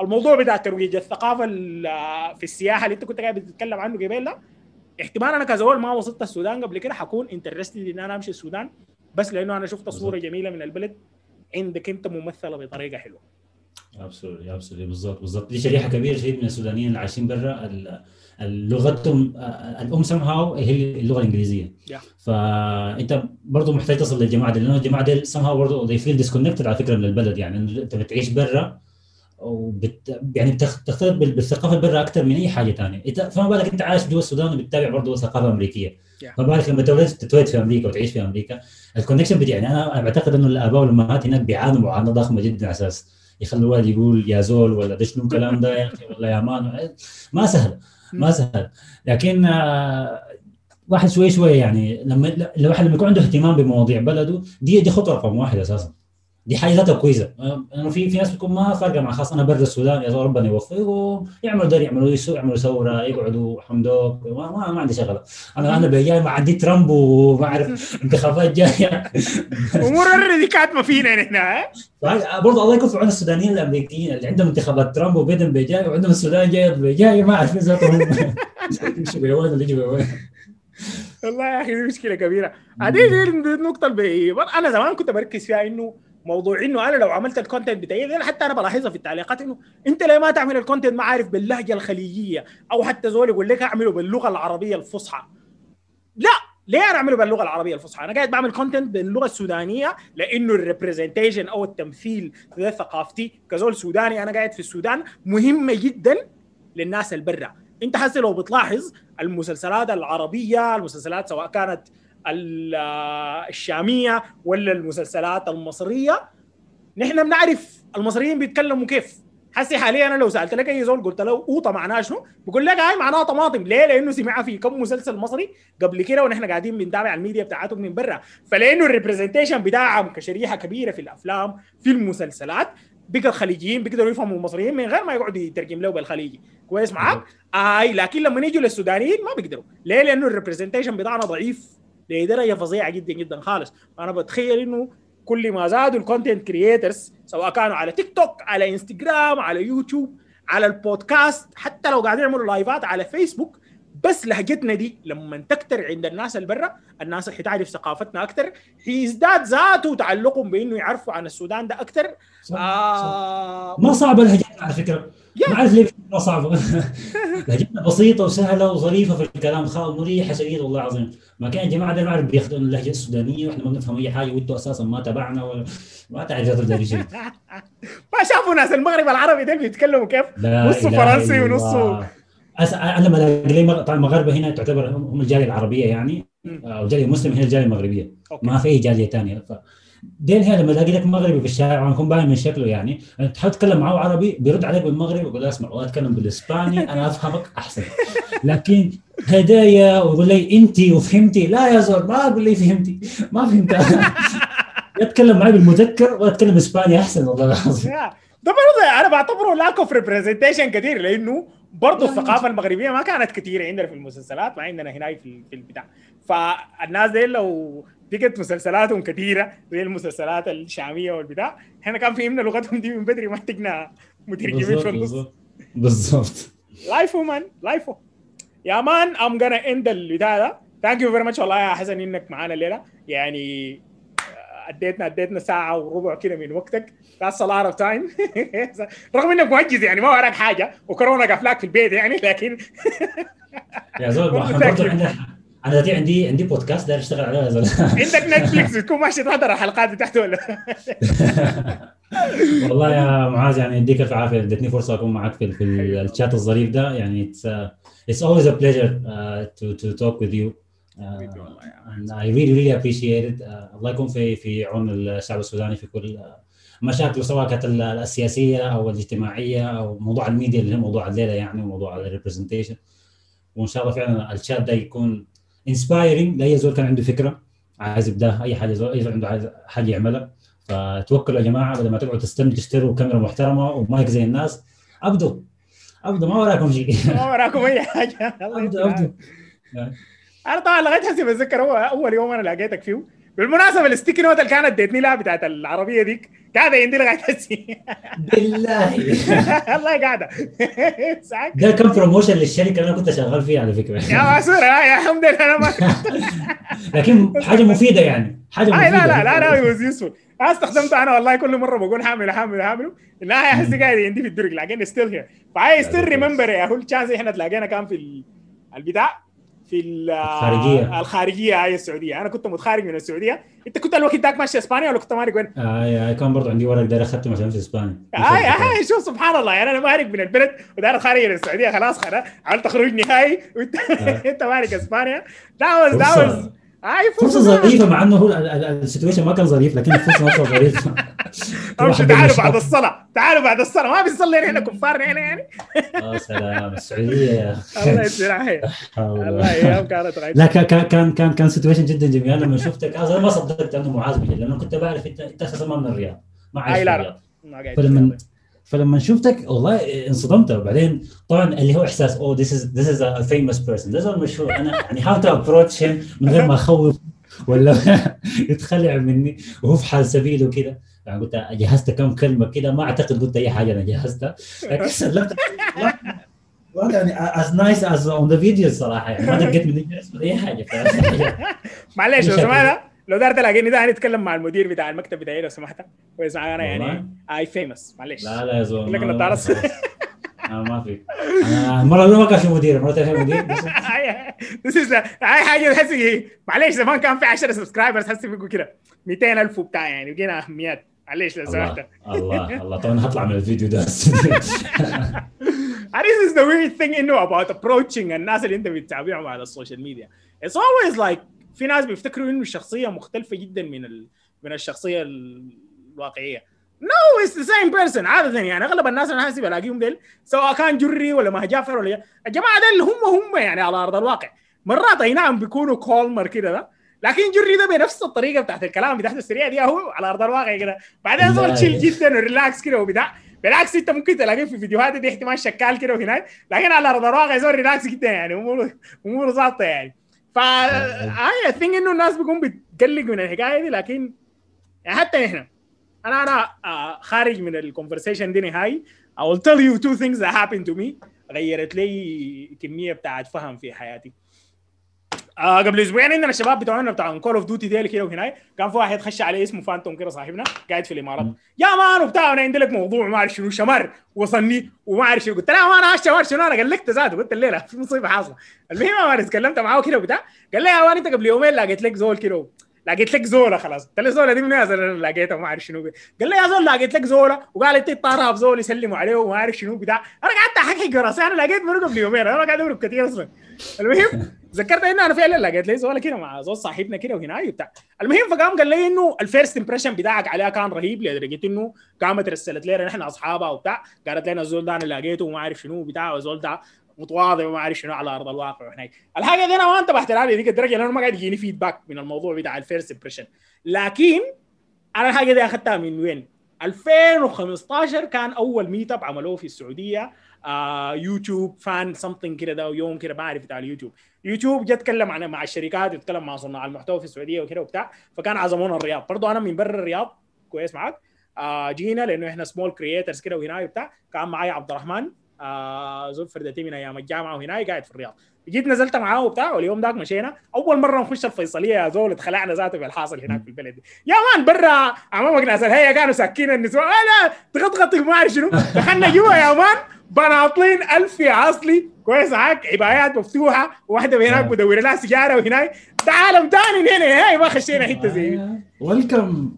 الموضوع بتاع ترويج الثقافة في السياحة اللي أنت كنت قاعد بتتكلم عنه قبل ده. احتمال أنا كزول ما وصلت السودان قبل كده حكون interested إن أنا أمشي السودان بس لأنه أنا شفت صورة جميلة من البلد عندك أنت ممثلة بطريقة حلوة. absolutely absolutely بالضبط بالضبط. دي شريحة كبيرة شديد من السودانيين اللي عايشين برا. لغتهم الأم سم هاو هي اللغة الإنجليزية. Yeah. فأنت برضه محتاج تصل للجماعة دي لأنه الجماعة دي سم هاو برضه they feel disconnected على فكرة من البلد يعني أنت بتعيش برا وبت يعني بتختلط بالثقافة برا أكثر من أي حاجة ثانية انت فما بالك أنت عايش جوا السودان وبتتابع برضه ثقافة أمريكية. Yeah. فما بالك لما تتولد في أمريكا وتعيش في أمريكا ال connection يعني أنا بعتقد إنه الآباء والأمهات هناك بيعانوا معاناة ضخمة جدا على أساس يخلي الوالد يقول يا زول ولا ده شنو الكلام ده يا أخي ولا يا man ما سهل ما سهل. لكن واحد شوي شوي يعني لما الواحد لما يكون عنده اهتمام بمواضيع بلده دي دي خطوة رقم واحد أساسا. دي حاجة ذاتها كويسة. إنه في في ناس بتكون ما فارقة مع خاص أنا برا السودان يا ربنا يوفقهم يعملوا ده يعملوا يسوع يعملوا ثوره يقعدوا حمدوك. ما, ما, ما عندي شغلة. أنا أنا جاي ما عندي ترامب وما أعرف انتخابات جاية. أمور دي كاتمه فينا هنا برضه الله يكون في عون السودانيين الأمريكيين اللي عندهم انتخابات. ترامب وبيدن بيجاي وعندهم السودان جاي جاي ما أعرف ذاتهم. يمشوا بوين ولا يجوا بوين والله يا أخي دي مشكلة كبيرة. هذه النقطة اللي أنا زمان كنت بركز فيها إنه موضوع إنه أنا لو عملت ال content بتاعي حتى أنا بلاحظها في التعليقات إنه أنت ليه ما تعمل ال content ما عارف باللهجة الخليجية أو حتى زول يقول لك أعمله باللغة العربية الفصحى. لا ليه أنا أعمله باللغة العربية الفصحى؟ أنا قاعد بعمل content باللغة السودانية لأنه ال representation أو التمثيل في ثقافتي. كزول سوداني أنا قاعد في السودان مهمة جدا للناس البرة. أنت حتى لو بتلاحظ المسلسلات العربية المسلسلات سواء كانت الشامية ولا المسلسلات المصرية نحن بنعرف المصريين بيتكلموا كيف حسي حاليا أنا لو سألت لك أي زول قلت له اوطه معناها شنو؟ بقول لك هاي معناها طماطم ليه؟ لأنه سمعها في كم مسلسل مصري قبل كده ونحن قاعدين بنتابع الميديا بتاعتهم من برا فلأنه ال representation بتاعهم كشريحة كبيرة في الأفلام في المسلسلات بقى الخليجيين بيقدروا يفهموا المصريين من غير ما يقعدوا يترجم له بالخليجي كويس معاك؟ اي لكن لما يجوا للسودانيين ما بيقدروا ليه؟ لأنه ال representation بتاعنا ضعيف لدرجه فظيعة جدا جدا خالص. أنا بتخيل إنه كل ما زادوا ال content creators سواء كانوا على تيك توك على انستغرام على يوتيوب على البودكاست حتى لو قاعدين يعملوا live ات على فيسبوك بس لهجتنا دي لما تكتر عند الناس اللي برا الناس اللي حتعرف ثقافتنا أكثر حيزداد ذاته تعلقهم بإنه يعرفوا عن السودان ده أكثر صح. صح. آه ما صعبة لهجتنا على فكرة يا. ما أعرف ليه ما صعبة لهجتنا بسيطة وسهلة وظريفة في الكلام خالص مريحة شديد والله العظيم ما كان الجماعه دي ما أعرف بياخذون اللهجة السودانية وإحنا ما بنفهم أي حاجة وإنتوا أساسا ما تبعنا ولا ما تعرف ما شافوا ناس المغرب العربي ده بيتكلموا كيف نصه فرنسي ونصه-. أنا لما الاقي طبعا المغاربه هنا تعتبر هم الجالية العربية يعني. أو الجاليه المسلمة هي الجالية المغربية. okay. ما في أي جالية ثانية ف... ديل هنا لما الاقي لك مغربي في الشارع وأنا أكون باين من شكله يعني. تحاول تتكلم معه عربي بيرد عليك بالمغربي يقول لا اسمع والله أتكلم بالإسباني أنا أفهمك أحسن. لكن هدايا ويقول لي أنت وفهمتي. لا يا زول ما أقول لي فهمتي. ما فهمت. يتكلم معي بالمذكر واتكلم إسباني أحسن والله العظيم. ده برضه أنا بعتبره lack of representation كثير لأنه برضه الثقافة المغربية ما كانت كثيره عندنا في المسلسلات ما عندنا هنا في في البتاع. فالناس دي لو بقت مسلسلاتهم كثيره زي المسلسلات الشامية والبتاع إحنا كان فهمنا لغتهم دي من بدري ما احتاجنا مترجمين في بالضبط النص. بالضبط بالضبط love you man love you يا man I'm gonna end البتاع ده thank you very much والله يا حسن إنك معانا الليلة. يعني اديتنا اديتنا ساعة وربع كده من وقتك. That's a lot of time. رغم إنك مأجز يعني ما وراك حاجة. وكورونا قافلاك في البيت يعني لكن يا زول أنا دي عندي عندي بودكاست داير أشتغل عليه يا زول. عندك نتفليكس بتكون ماشي تحضر الحلقات بتاعته ولا؟ والله يا معاذ يعني يديك الف عافية. اديتني فرصة أكون معك في, في الشات الظريف ده. يعني uh, it's always a pleasure uh, to to uh, and I really really appreciate it. uh, الله يكون في في عون الشعب السوداني في كل uh, مشاكله سواء كانت ال- السياسية أو الاجتماعية أو موضوع الميديا اللي هو موضوع الليلة يعني وموضوع ال representation وإن شاء الله فعلا الشات ده يكون inspiring لاي زول كان عنده فكرة عايز يبدأ أي حاجة زول أي زول عنده عايز حاجة يعملها فتوكلوا يا جماعة بدل ما تقعدوا تستنوا تشتروا كاميرا محترمة ومايك زي الناس أبدوا أبدوا ما وراكم شيء. ما وراكم أي حاجة. أبدوا. أبدوا. أنا طبعا لغاية هسه بتذكر هو أول يوم أنا لقيتك فيه. بالمناسبة ال sticky note اللي كانت اديتني لها بتاعت العربية ديك قاعدة عندي لغاية هسه. بالله. والله قاعدة ده كان promotion للشركة اللي أنا كنت شغال فيها على فكرة. يا معسوره يا الحمد لله. أنا ما لكن حاجة مفيدة يعني. حاجة آه مفيدة. لا لا لا لا يوز يوسفول أنا استخدمته أنا والله كل مرة بقول حامل حامل حامله. النهايه احس قاعد عندي في الدرج لكن ستيل هير فاي ستيل. ريمبر يا هو الشانس إحنا تلاقينا كان في ال- البتاع. في ال- الخارجية. الخارجية هاي السعودية. أنا كنت متخارج من السعودية. أنت كنت الوقت ذاك ماشي إسبانيا ولا كنت مارق وين؟ آه كان برضه عندي ورق داير اختم عشان في إسبانيا. هاي هاي شوف سبحان الله. يعني أنا مارق من البلد وداير اتخارج من السعودية. خلاص خلاص. عملت خروج نهائي. وانت أنت مارق إسبانيا. That was that فرصة. Was هاي فرصة ظريفة مع إنه هو ال- ال- ال situation ما كان ظريف لكن الفرصه نفسها ظريفة. امشي تعالوا. بعد الصلاة. تعالوا بعد الصلاة. ما بنصلي إحنا كفار إحنا يعني. آه سلام. السعودية. الله يستر عليك الله. الله أيام كانت لا كان كان كان situation جدا جميل. لما شفتك أنا ما صدقت أنه معاذ بجد. لأنه كنت بعرف انت إنت أساسا ما من الرياض. ما عايش في الرياض. فلما فلما شفتك والله انصدمت. وبعدين طبعا اللي هو إحساس oh this is this is a famous person ده زول مشهور. أنا يعني how to approach من غير ما أخوف ولا يتخلع مني. وهو في حال سبيل وكده. يعني قلت جهزت كم كلمة كده. ما أعتقد قلت أي حاجة أنا جهزتها. لكن سلمت يعني as nice as on the video الصراحه يعني. ما دقيت ولا أي حاجة. ف- معلش لو سمحت لو دار تلاقيني ده هنتكلم مع المدير بتاع المكتب بتاعي لو سمحت. كويس أنا؟ يعني اي فيمس معلش. لا لا يا زلمه لك ما- نضارة. خلاص. آه ما في. المره الاولى ما كان في مدير المره الثانية مدير. بس هاي حاجة تحسي معلش زمان كان في 10 سبسكرايبرز حسي بيقول كده. 200,000 وبتاع يعني بقينا اهميات معلش لو سمحت. الله الله. طبعا هطلع من الفيديو ده. This is the weird thing انه about approaching الناس اللي أنت بتتابعهم على السوشيال ميديا. It's always like في ناس بيفتكروا انه الشخصيه مختلفه جدا من ال... من الشخصيه الواقعيه. No, it's the same person عادة يعني اغلب الناس أنا بلاقيهم ديل سواء كان جري ولا ما جعفر ولا الجماعه ديل هم هم يعني على ارض الواقع. مرات اي نعم بيكونوا calmer كده ده لكن جري ده بنفس الطريقة بتاعت الكلام بتاعت السريع دي هو على ارض الواقع كده بعدين زول لا. chill جدا و relax كده وبتاع بالعكس انت ممكن تلاقيه في فيديوهات دي احتمال شكال كده وهناك لكن على ارض الواقع زول relax جدا يعني اموره اموره ظابطه يعني فا I think إنه الناس بيكون بتقلق من الحكاية دي لكن يعني حتى إحنا أنا أنا آه، خارج من ال conversation دي نهائي. I will tell you two things that happened to me. غيرت لي كمية بتاعت فهم في حياتي. آه قبل أسبوعين عندنا الشباب بتوعنا بتاع Call of Duty ديل كده وهناي. كان في واحد خش عليه اسمه فانتوم كده صاحبنا قاعد في الإمارات. يا man وبتاع أنا عندي لك موضوع ما أعرف شنو شمر وصلني وما أعرف شنو. قلت له ما أنا الشمر شنو؟ أنا قلقت ذاته. قلت الليلة في مصيبة حاصلة. المهم أنا تكلمت معاه كده وبتاع. قال لي يا man أنت قبل يومين لقيت لك زول كده لقيت لك زوله خلاص. قلت له زوله دي من نازل لقيتها ما اعرف شنو بي. قال لي يا زول لقيت لك زوله وقال انت طارها بزول يسلموا عليه وما اعرف شنو بتاع. أنا قعدت أحكي راسي أنا لقيت منه قبل يومين. أنا قاعد اضرب كثير أصلا. المهم ذكرت إنه أنا فعلا لقيت لي زوله كده مع زول صاحبنا كده وهنا وبتاع. المهم فقام قال لي إنه ال first impression بتاعك عليها كان رهيب. لدرجه إنه قامت رسلت لنا نحن أصحابها وبتاع. قالت لنا الزول ده أنا لقيته وما اعرف شنو بتاع. والزول ده متواضع وما اعرف شنو على أرض الواقع وهناك الحاجة دي أنا ما انتبهت لها لديك الدرجة لأنه ما قاعد يجيني feedback من الموضوع بتاع ال first impression لكن أنا الحاجة دي أخذتها من وين؟ 2015 كان أول meet up عملوه في السعودية آه YouTube fan something كده ده يوم كده بعرف بتاع اليوتيوب. يوتيوب جا اتكلم عن مع الشركات يتكلم مع صناع المحتوى في السعودية وكده وبتاع فكان عزمونا الرياض. برضو أنا من برا الرياض كويس معاك. آه جينا لأنه إحنا small creators كده وهنا وبتاع كان معايا عبد الرحمن. زول فردتي من أيام الجامعة وهنا قاعد في الرياض. جيت نزلت معاه وبتاع واليوم ذاك مشينا. أول مرة نخش الفيصلية يا زول اتخلعنا ذاته في الحاصل هناك في البلد. يا man برا أمامك ناس الهيئه كانوا ساكين النسوان. لا تغطغط ما اعرف شنو. دخلنا جوا يا man. بناطلين LV أصلي كويس معاك عبايات مفتوحة. واحدة هناك بدور لها سيجارة وهناك ده عالم ثاني هنا. هاي ما خشينا حتة زي welcome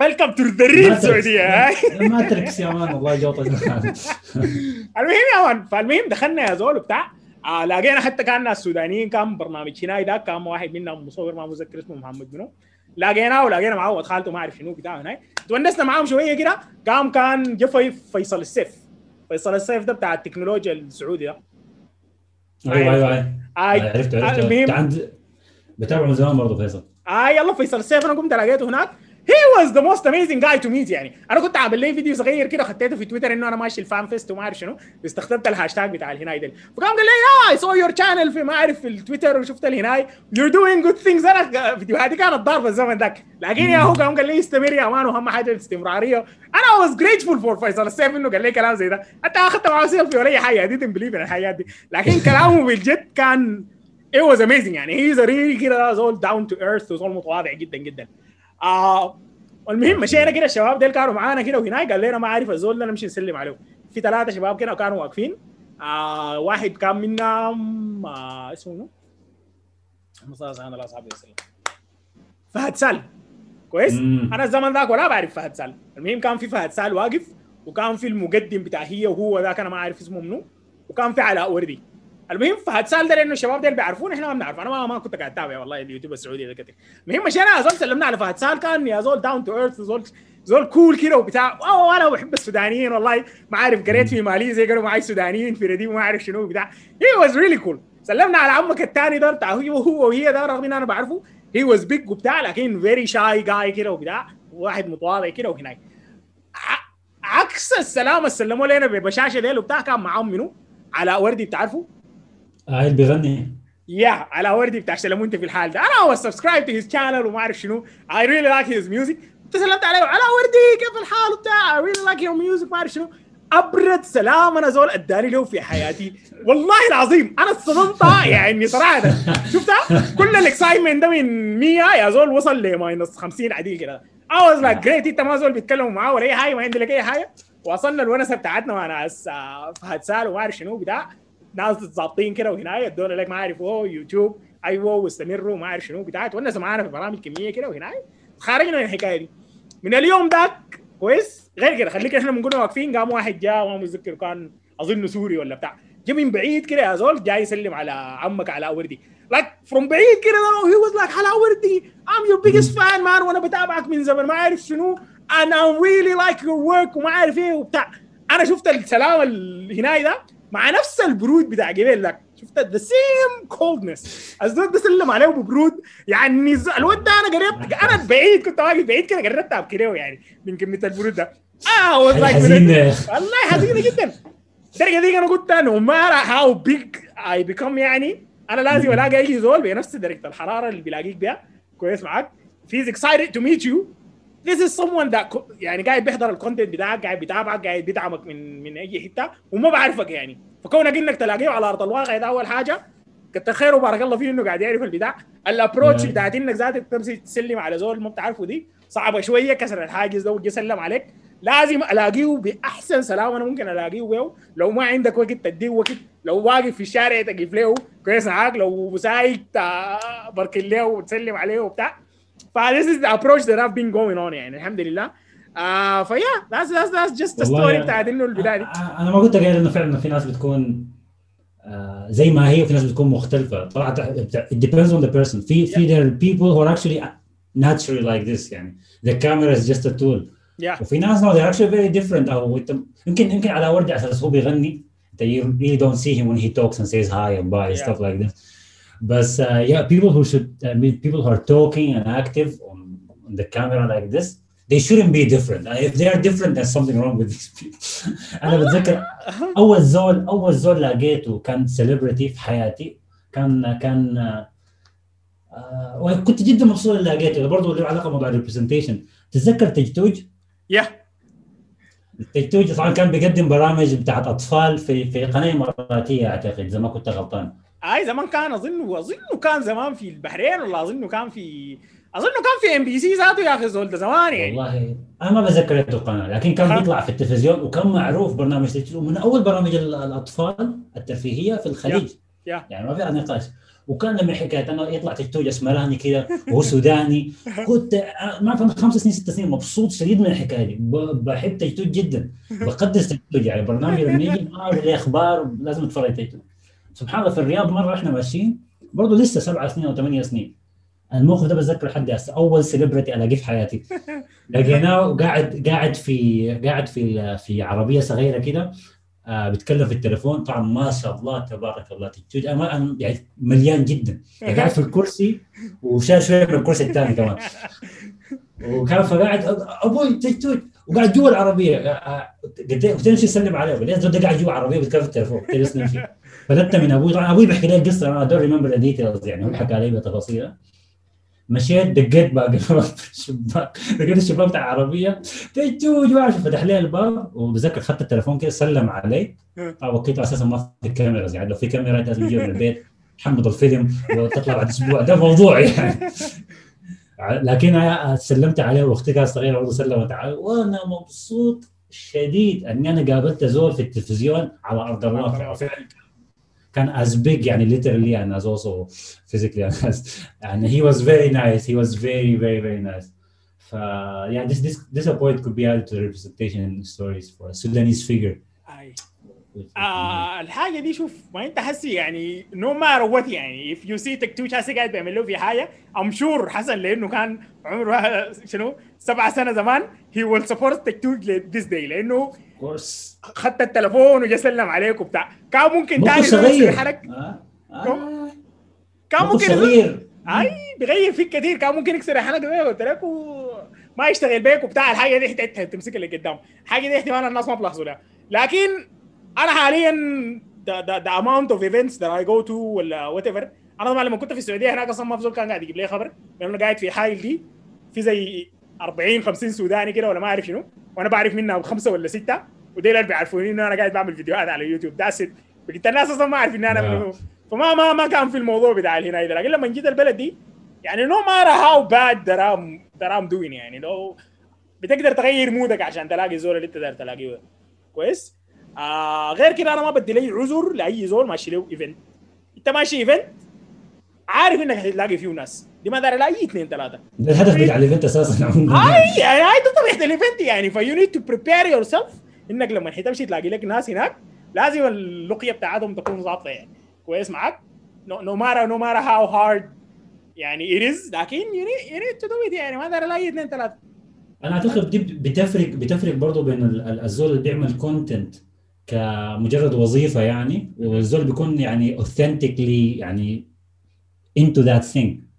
welcome to the real السعوديه هاي Matrix يا man والله جوطة المهم يا man فالمهم دخلنا يا زول بتاع آه لقينا حتى كان ناس سودانيين كان برنامج هناي ده كان واحد منهم مصور ما متذكر اسمه محمد منو. لقيناه ولقينا معاه ولد خالته ما أعرف شنو بتاع هناي تونسنا معاهم شوية كده قام كان جا في فيصل السيف. فيصل السيف ده بتاع التكنولوجيا السعودي ده. أيوه أيوه أيوه. عرفت عرفت المهم بتابعه من زمان برضه فيصل. آه يلا فيصل السيف أنا قمت لقيته هناك. he was the most amazing guy to meet يعني. أنا كنت عامل لي فيديو صغير كده خطيته في تويتر إنه أنا ماشي ال fan fest وما أعرف شنو. استخدمت الهاشتاج بتاع الهناي ده فقام قال لي I saw your channel في ما أعرف في التويتر وشفت الهناي. you're doing good things أنا فيديوهاتي كانت ضاربة الزمن ذاك. لكن يا هو قام قال لي استمر يا man واهم حاجة الاستمراريه أنا was grateful for فيصل السيف إنه قال لي كلام زي ده. حتى أخذت معاه سيلفي ولا أي حاجة. دي believe الحاجات دي. لكن كلامه بالجد كان it was amazing يعني. he really كده زول down to earth وزول متواضع جدا جدا. آه والمهم مشينا كده الشباب ديل كانوا معانا كده وهناك قال لنا ما عارف الزول ده نمشي نسلم عليه في ثلاثة شباب كده كانوا واقفين آه واحد كان منهم آه اسمه؟ مصطفى سبحان الله صاحبي وسلم فهد سال كويس؟ مم. أنا الزمن ذاك ولا بعرف فهد سال المهم كان في فهد سال واقف وكان في المقدم بتاع هي وهو ذاك أنا ما عارف اسمه منو وكان في علاء وردي المهم فهد سال ده لأنه الشباب ديل بيعرفون إحنا ما بنعرف. أنا ما, ما كنت قاعد أتابع والله اليوتيوب السعودي ده كتير المهم مشينا يا زول سلمنا على فهد سال كان يا زول down to earth زول زول cool كده وبتاع. أوه أنا بحب السودانيين والله. ما عارف قريت في ماليزيا قالوا معي سودانيين في رديف ما عارف شنو بتاع he was really cool سلمنا على عمك الثاني ده بتاع هو هو وهي ده رغم إن أنا بعرفه. he was big وبتاع لكن very shy guy كده وبتاع. واحد متواضع كده وهناك. عكس السلام اللي سلموا لنا ببشاشه ديل وبتاع كان معاهم منو؟ علاء وردي بتعرفه؟ اللي بيغني. يا علاء وردي بتاع سلموا انت في الحال ده. أنا was subscribed to his channel وما أعرف شنو. I really like his music. اتصلت عليه. علاء وردي كيف الحال وبتاع. I really like your music ما أعرف شنو. أبرد سلام أنا زول اداني له في حياتي. والله العظيم أنا اتصدمت. يعني صراحة. شفتها؟ كل ال excitement ده من 100 يا زول وصل ل minus 50 عديل كده. I was like great إنت ما زول بيتكلموا معاه ولا أي حاجة ما عندي لك أي حاجة. وصلنا الونسة بتاعتنا. مع ناس فهد سال وما أعرف شنو بتاع ناس ظابطين كده وهنا ادونا لك ما أعرف اوه يوتيوب أيوه واستمروا ما أعرف شنو بتاع تونس معانا في برامج كميه كده وهنا خارجنا من الحكاية دي. من اليوم ذاك كويس؟ غير كده خليك إحنا بنكون واقفين قام واحد جاء ما متذكر كان اظن سوري ولا بتاع. جا من بعيد كده يا زول جاي يسلم على عمك علاء وردي like from بعيد كده he was like علاء وردي I'm your biggest fan man وأنا بتابعك من زمن ما أعرف شنو أنا really like your work وما عارف إيه وبتاع. أنا شفت السلام الهناي ده مع نفس البرود بتاع قبل لك. شفت؟ the same coldness الزول ده سلم عليه ببرود. يعني الواد ده أنا قربت أنا بعيد كنت واقف بعيد كده قربت ابكي له يعني من كمية البرود ده. آه والله حزينة جدا. الدرجة دي أنا قلت no matter how big I become يعني أنا لازم ألاقي أي زول بنفس درجة الحرارة اللي بيلاقيك بيها. كويس معاك. He's excited to meet you this is someone that يعني قاعد بيحضر ال content بتاعك قاعد بيتابعك قاعد بيدعمك من من أي حتة وما بعرفك يعني. فكونك إنك تلاقيه على أرض الواقع ده أول حاجة. كتر خيره وبارك الله فيه إنه قاعد يعرف البتاع. ال approach. بتاعت إنك ذاتك تمشي تسلم على زول ما بتعرفه دي صعبة شوية كسر الحاجز ده ويجي يسلم عليك. لازم ألاقيه بأحسن سلام أنا ممكن ألاقيه بيه لو ما عندك وقت تديه وقت. لو واقف في الشارع تقف له كويس معاك. لو سايق تا- بركن له وتسلم عليه وبتاع. فهذا is the approach that I've been going on يعني الحمد لله ف yeah that's that's that's just the story بتاعت إنه البداية أنا ما كنت قايل إنه فعلا في ناس بتكون آه، زي ما هي وفي ناس بتكون مختلفة. طلعت it depends on the person في في there are who actually naturally like naturally يعني. The camera is just a tool. Yeah. وفي ناس no actually very different. أو يمكن يمكن على ورده أساس هو بيغني. They really don't see him when he talks and says hi and bye yeah. stuff like this. But uh, yeah people who should I mean people who are talking and active on, on the camera like this they shouldn't be different. Uh, if they are different there's something wrong with these people. أنا بتذكر أول زول أول زول لقيته كان سيلبرتي في حياتي كان كان آه، وكنت جدا مبسوط اللي لقيته. برضه له علاقة بموضوع الريبرزنتيشن تتذكر تجتوج؟ Yeah. التجتوج طبعا كان بيقدم برامج بتاعت أطفال في في قناة إماراتية أعتقد إذا ما كنت غلطان. أي زمان كان اظن أظنه كان زمان في البحرين ولا أظنه كان في أظنه كان في MBC ذاته يا أخي زول ده زمان يعني. والله أنا ما بتذكر القناة لكن كان. بيطلع في التلفزيون وكان معروف برنامج ومن أول برامج ال- الأطفال الترفيهية في الخليج. يعني ما في نقاش. وكان لما حكاية أنه يطلع تجتوج اسمراني كذا وهو سوداني. كنت ما أعرف خمس سنين ست سنين مبسوط شديد من الحكاية دي. بحب تجتوج جدا. بقدس تجتوج يعني برنامج لما يجي ما ليه أخبار لازم أتفرج تجتوج سبحان الله في الرياض مرة إحنا ماشيين برضه لسه سبعة سنين أو ثمانية سنين. الموقف ده بتذكر لحد هسه أول سيلبرتي الاقيه في حياتي. لقيناه قاعد قاعد في قاعد في في عربية صغيرة كده آه بيتكلم في التليفون. طبعا ما شاء الله تبارك الله أنا يعني مليان جدا. يعني قاعد في الكرسي وشال شوية من الكرسي الثاني كمان. وكان فقاعد أبوي تجوج وقاعد جوا العربية. آه، آه، قلت له يسلم عليه؟ قاعد جوا العربيه بيتكلم في التليفون اسلم فيه فلت من أبوي. طبعا أبوي بيحكي لي القصة أنا don't remember details يعني هو حكى لي بتفاصيلها. مشيت دقيت باب الشباك. لقيت الشباك بتاع العربيه تجوج واحد فتح لي الباب وبتذكر خدت التليفون كده سلم علي. طبعا وقتها أساسا ما في كاميرا يعني. لو في كاميرا لازم تجيب من البيت. تحمض الفيلم وتطلع بعد أسبوع. ده موضوع يعني. لكن سلمت عليه وأختي كانت صغيرة برضه سلمت علي وأنا مبسوط شديد إني أنا قابلت زول في التلفزيون على أرض الواقع. فعلا كان as big يعني literally and as also physically and as and he was very nice he was very very very nice ف yeah this this this point could be added to the representation stories for a Sudanese figure أي. آه الحاجة دي شوف ما انت حسي يعني نو مار وات يعني if you see تكتوش حسي قاعد بيعمل له في حاجة ام شور حسن لأنه كان عمره شنو سبع سنه زمان he will support تكتوش this day لأنه course. خدت التليفون وجا سلم عليك وبتاع. كان ممكن تاني صغير. يكسر حلق آه. آه. كان ممكن صغير. أي بيغير فيك كثير كان ممكن يكسر الحلقة زي ما قلت لك وما يشتغل بيك وبتاع. الحاجة دي احتمال تمسك اللي قدام. الحاجة دي احتمال الناس ما بلاحظوا لها لكن أنا حاليا the, the, the amount of events that I go to ولا whatever أنا طبعا لما كنت في السعودية هناك أصلا ما في زول كان قاعد يجيب لي خبر. لأنه قاعد في حايل دي. في زي 40 50 سوداني كده ولا ما أعرف شنو وأنا بعرف منها خمسة ولا ستة وديل اللي بيعرفوني إنه أنا قاعد بعمل فيديوهات على يوتيوب. that's it بقيت الناس أصلا ما عارف ان أنا. منو. فما ما ما كان في الموضوع بتاع هنا ده لكن لما جيت البلد دي يعني how bad that I'm, that I'm doing يعني لو بتقدر تغير مودك عشان تلاقي الزول اللي انت داير تلاقيه. كويس؟ آه غير كده أنا ما بدي لي عذر لأي زول ماشي له event أنت ماشي event عارف إنك هتلاقي فيه ناس. دي ما دار لا اي اثنين ثلاثة؟ الهدف بتاع ال event أساسا. هاي هاي ده طبيعه ال event يعني. ف you need to prepare yourself إنك لما حتمشي تلاقي لك ناس هناك لازم اللقية بتاعتهم تكون ظابطة يعني. كويس معاك؟ no matter no matter how hard يعني is لكن you need to do it يعني. ما دار لا اي اثنين ثلاثة؟ أنا أعتقد دي بتفرق بتفرق برضه بين ال- ال- الزول اللي بيعمل كونتنت كمجرد وظيفة يعني والزول بيكون يعني authentically يعني into that thing.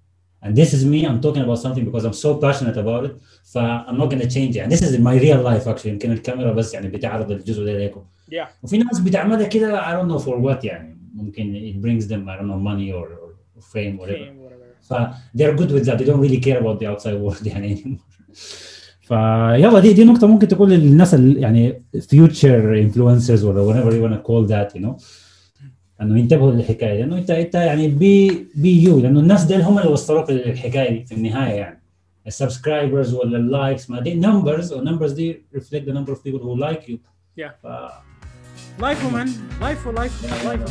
and this is me I'm talking about something because I'm so passionate about it ف I'm not gonna change يعني this is my real life actually يمكن الكاميرا بس يعني بتعرض الجزء ده ليكم yeah وفي ناس بتعملها كده I don't know for what يعني ممكن it brings them I don't know money or, or fame whatever Fame, whatever. ف they're good with that they don't really care about the outside world يعني anymore فيلا دي دي نقطه ممكن تقول للناس ال- يعني فيوتشر انفلونسرز ولا whatever you wanna call that you know انه ينتبهوا للحكاية لأنه انت إنت يعني be be you لأنه الناس ديل هم اللي وصلوك للحكاية دي في النهاية يعني. ال subscribers ولا ال likes ما دي numbers وال numbers دي reflect the number of people who like you. Yeah. ف... life man life life life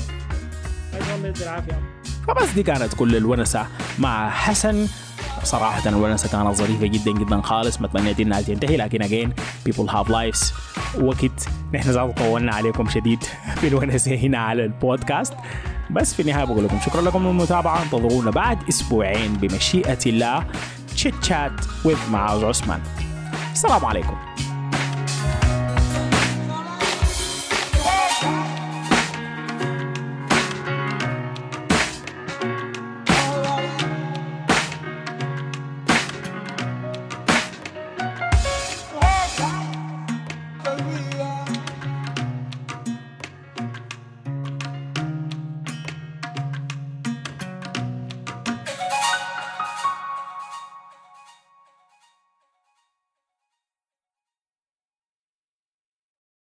الله يدي العافيه فبس دي كانت كل الونسة مع حسن صراحة الونسة كانت ظريفة جدا جدا خالص ما تمنيت انها تنتهي لكن اجين people have lives. وقت نحن زاد طولنا عليكم شديد في الونسة هنا على البودكاست. بس في النهاية بقول لكم شكرا لكم للمتابعة. انتظرونا بعد أسبوعين بمشيئة الله. تشات شات with معاذ عثمان. السلام عليكم.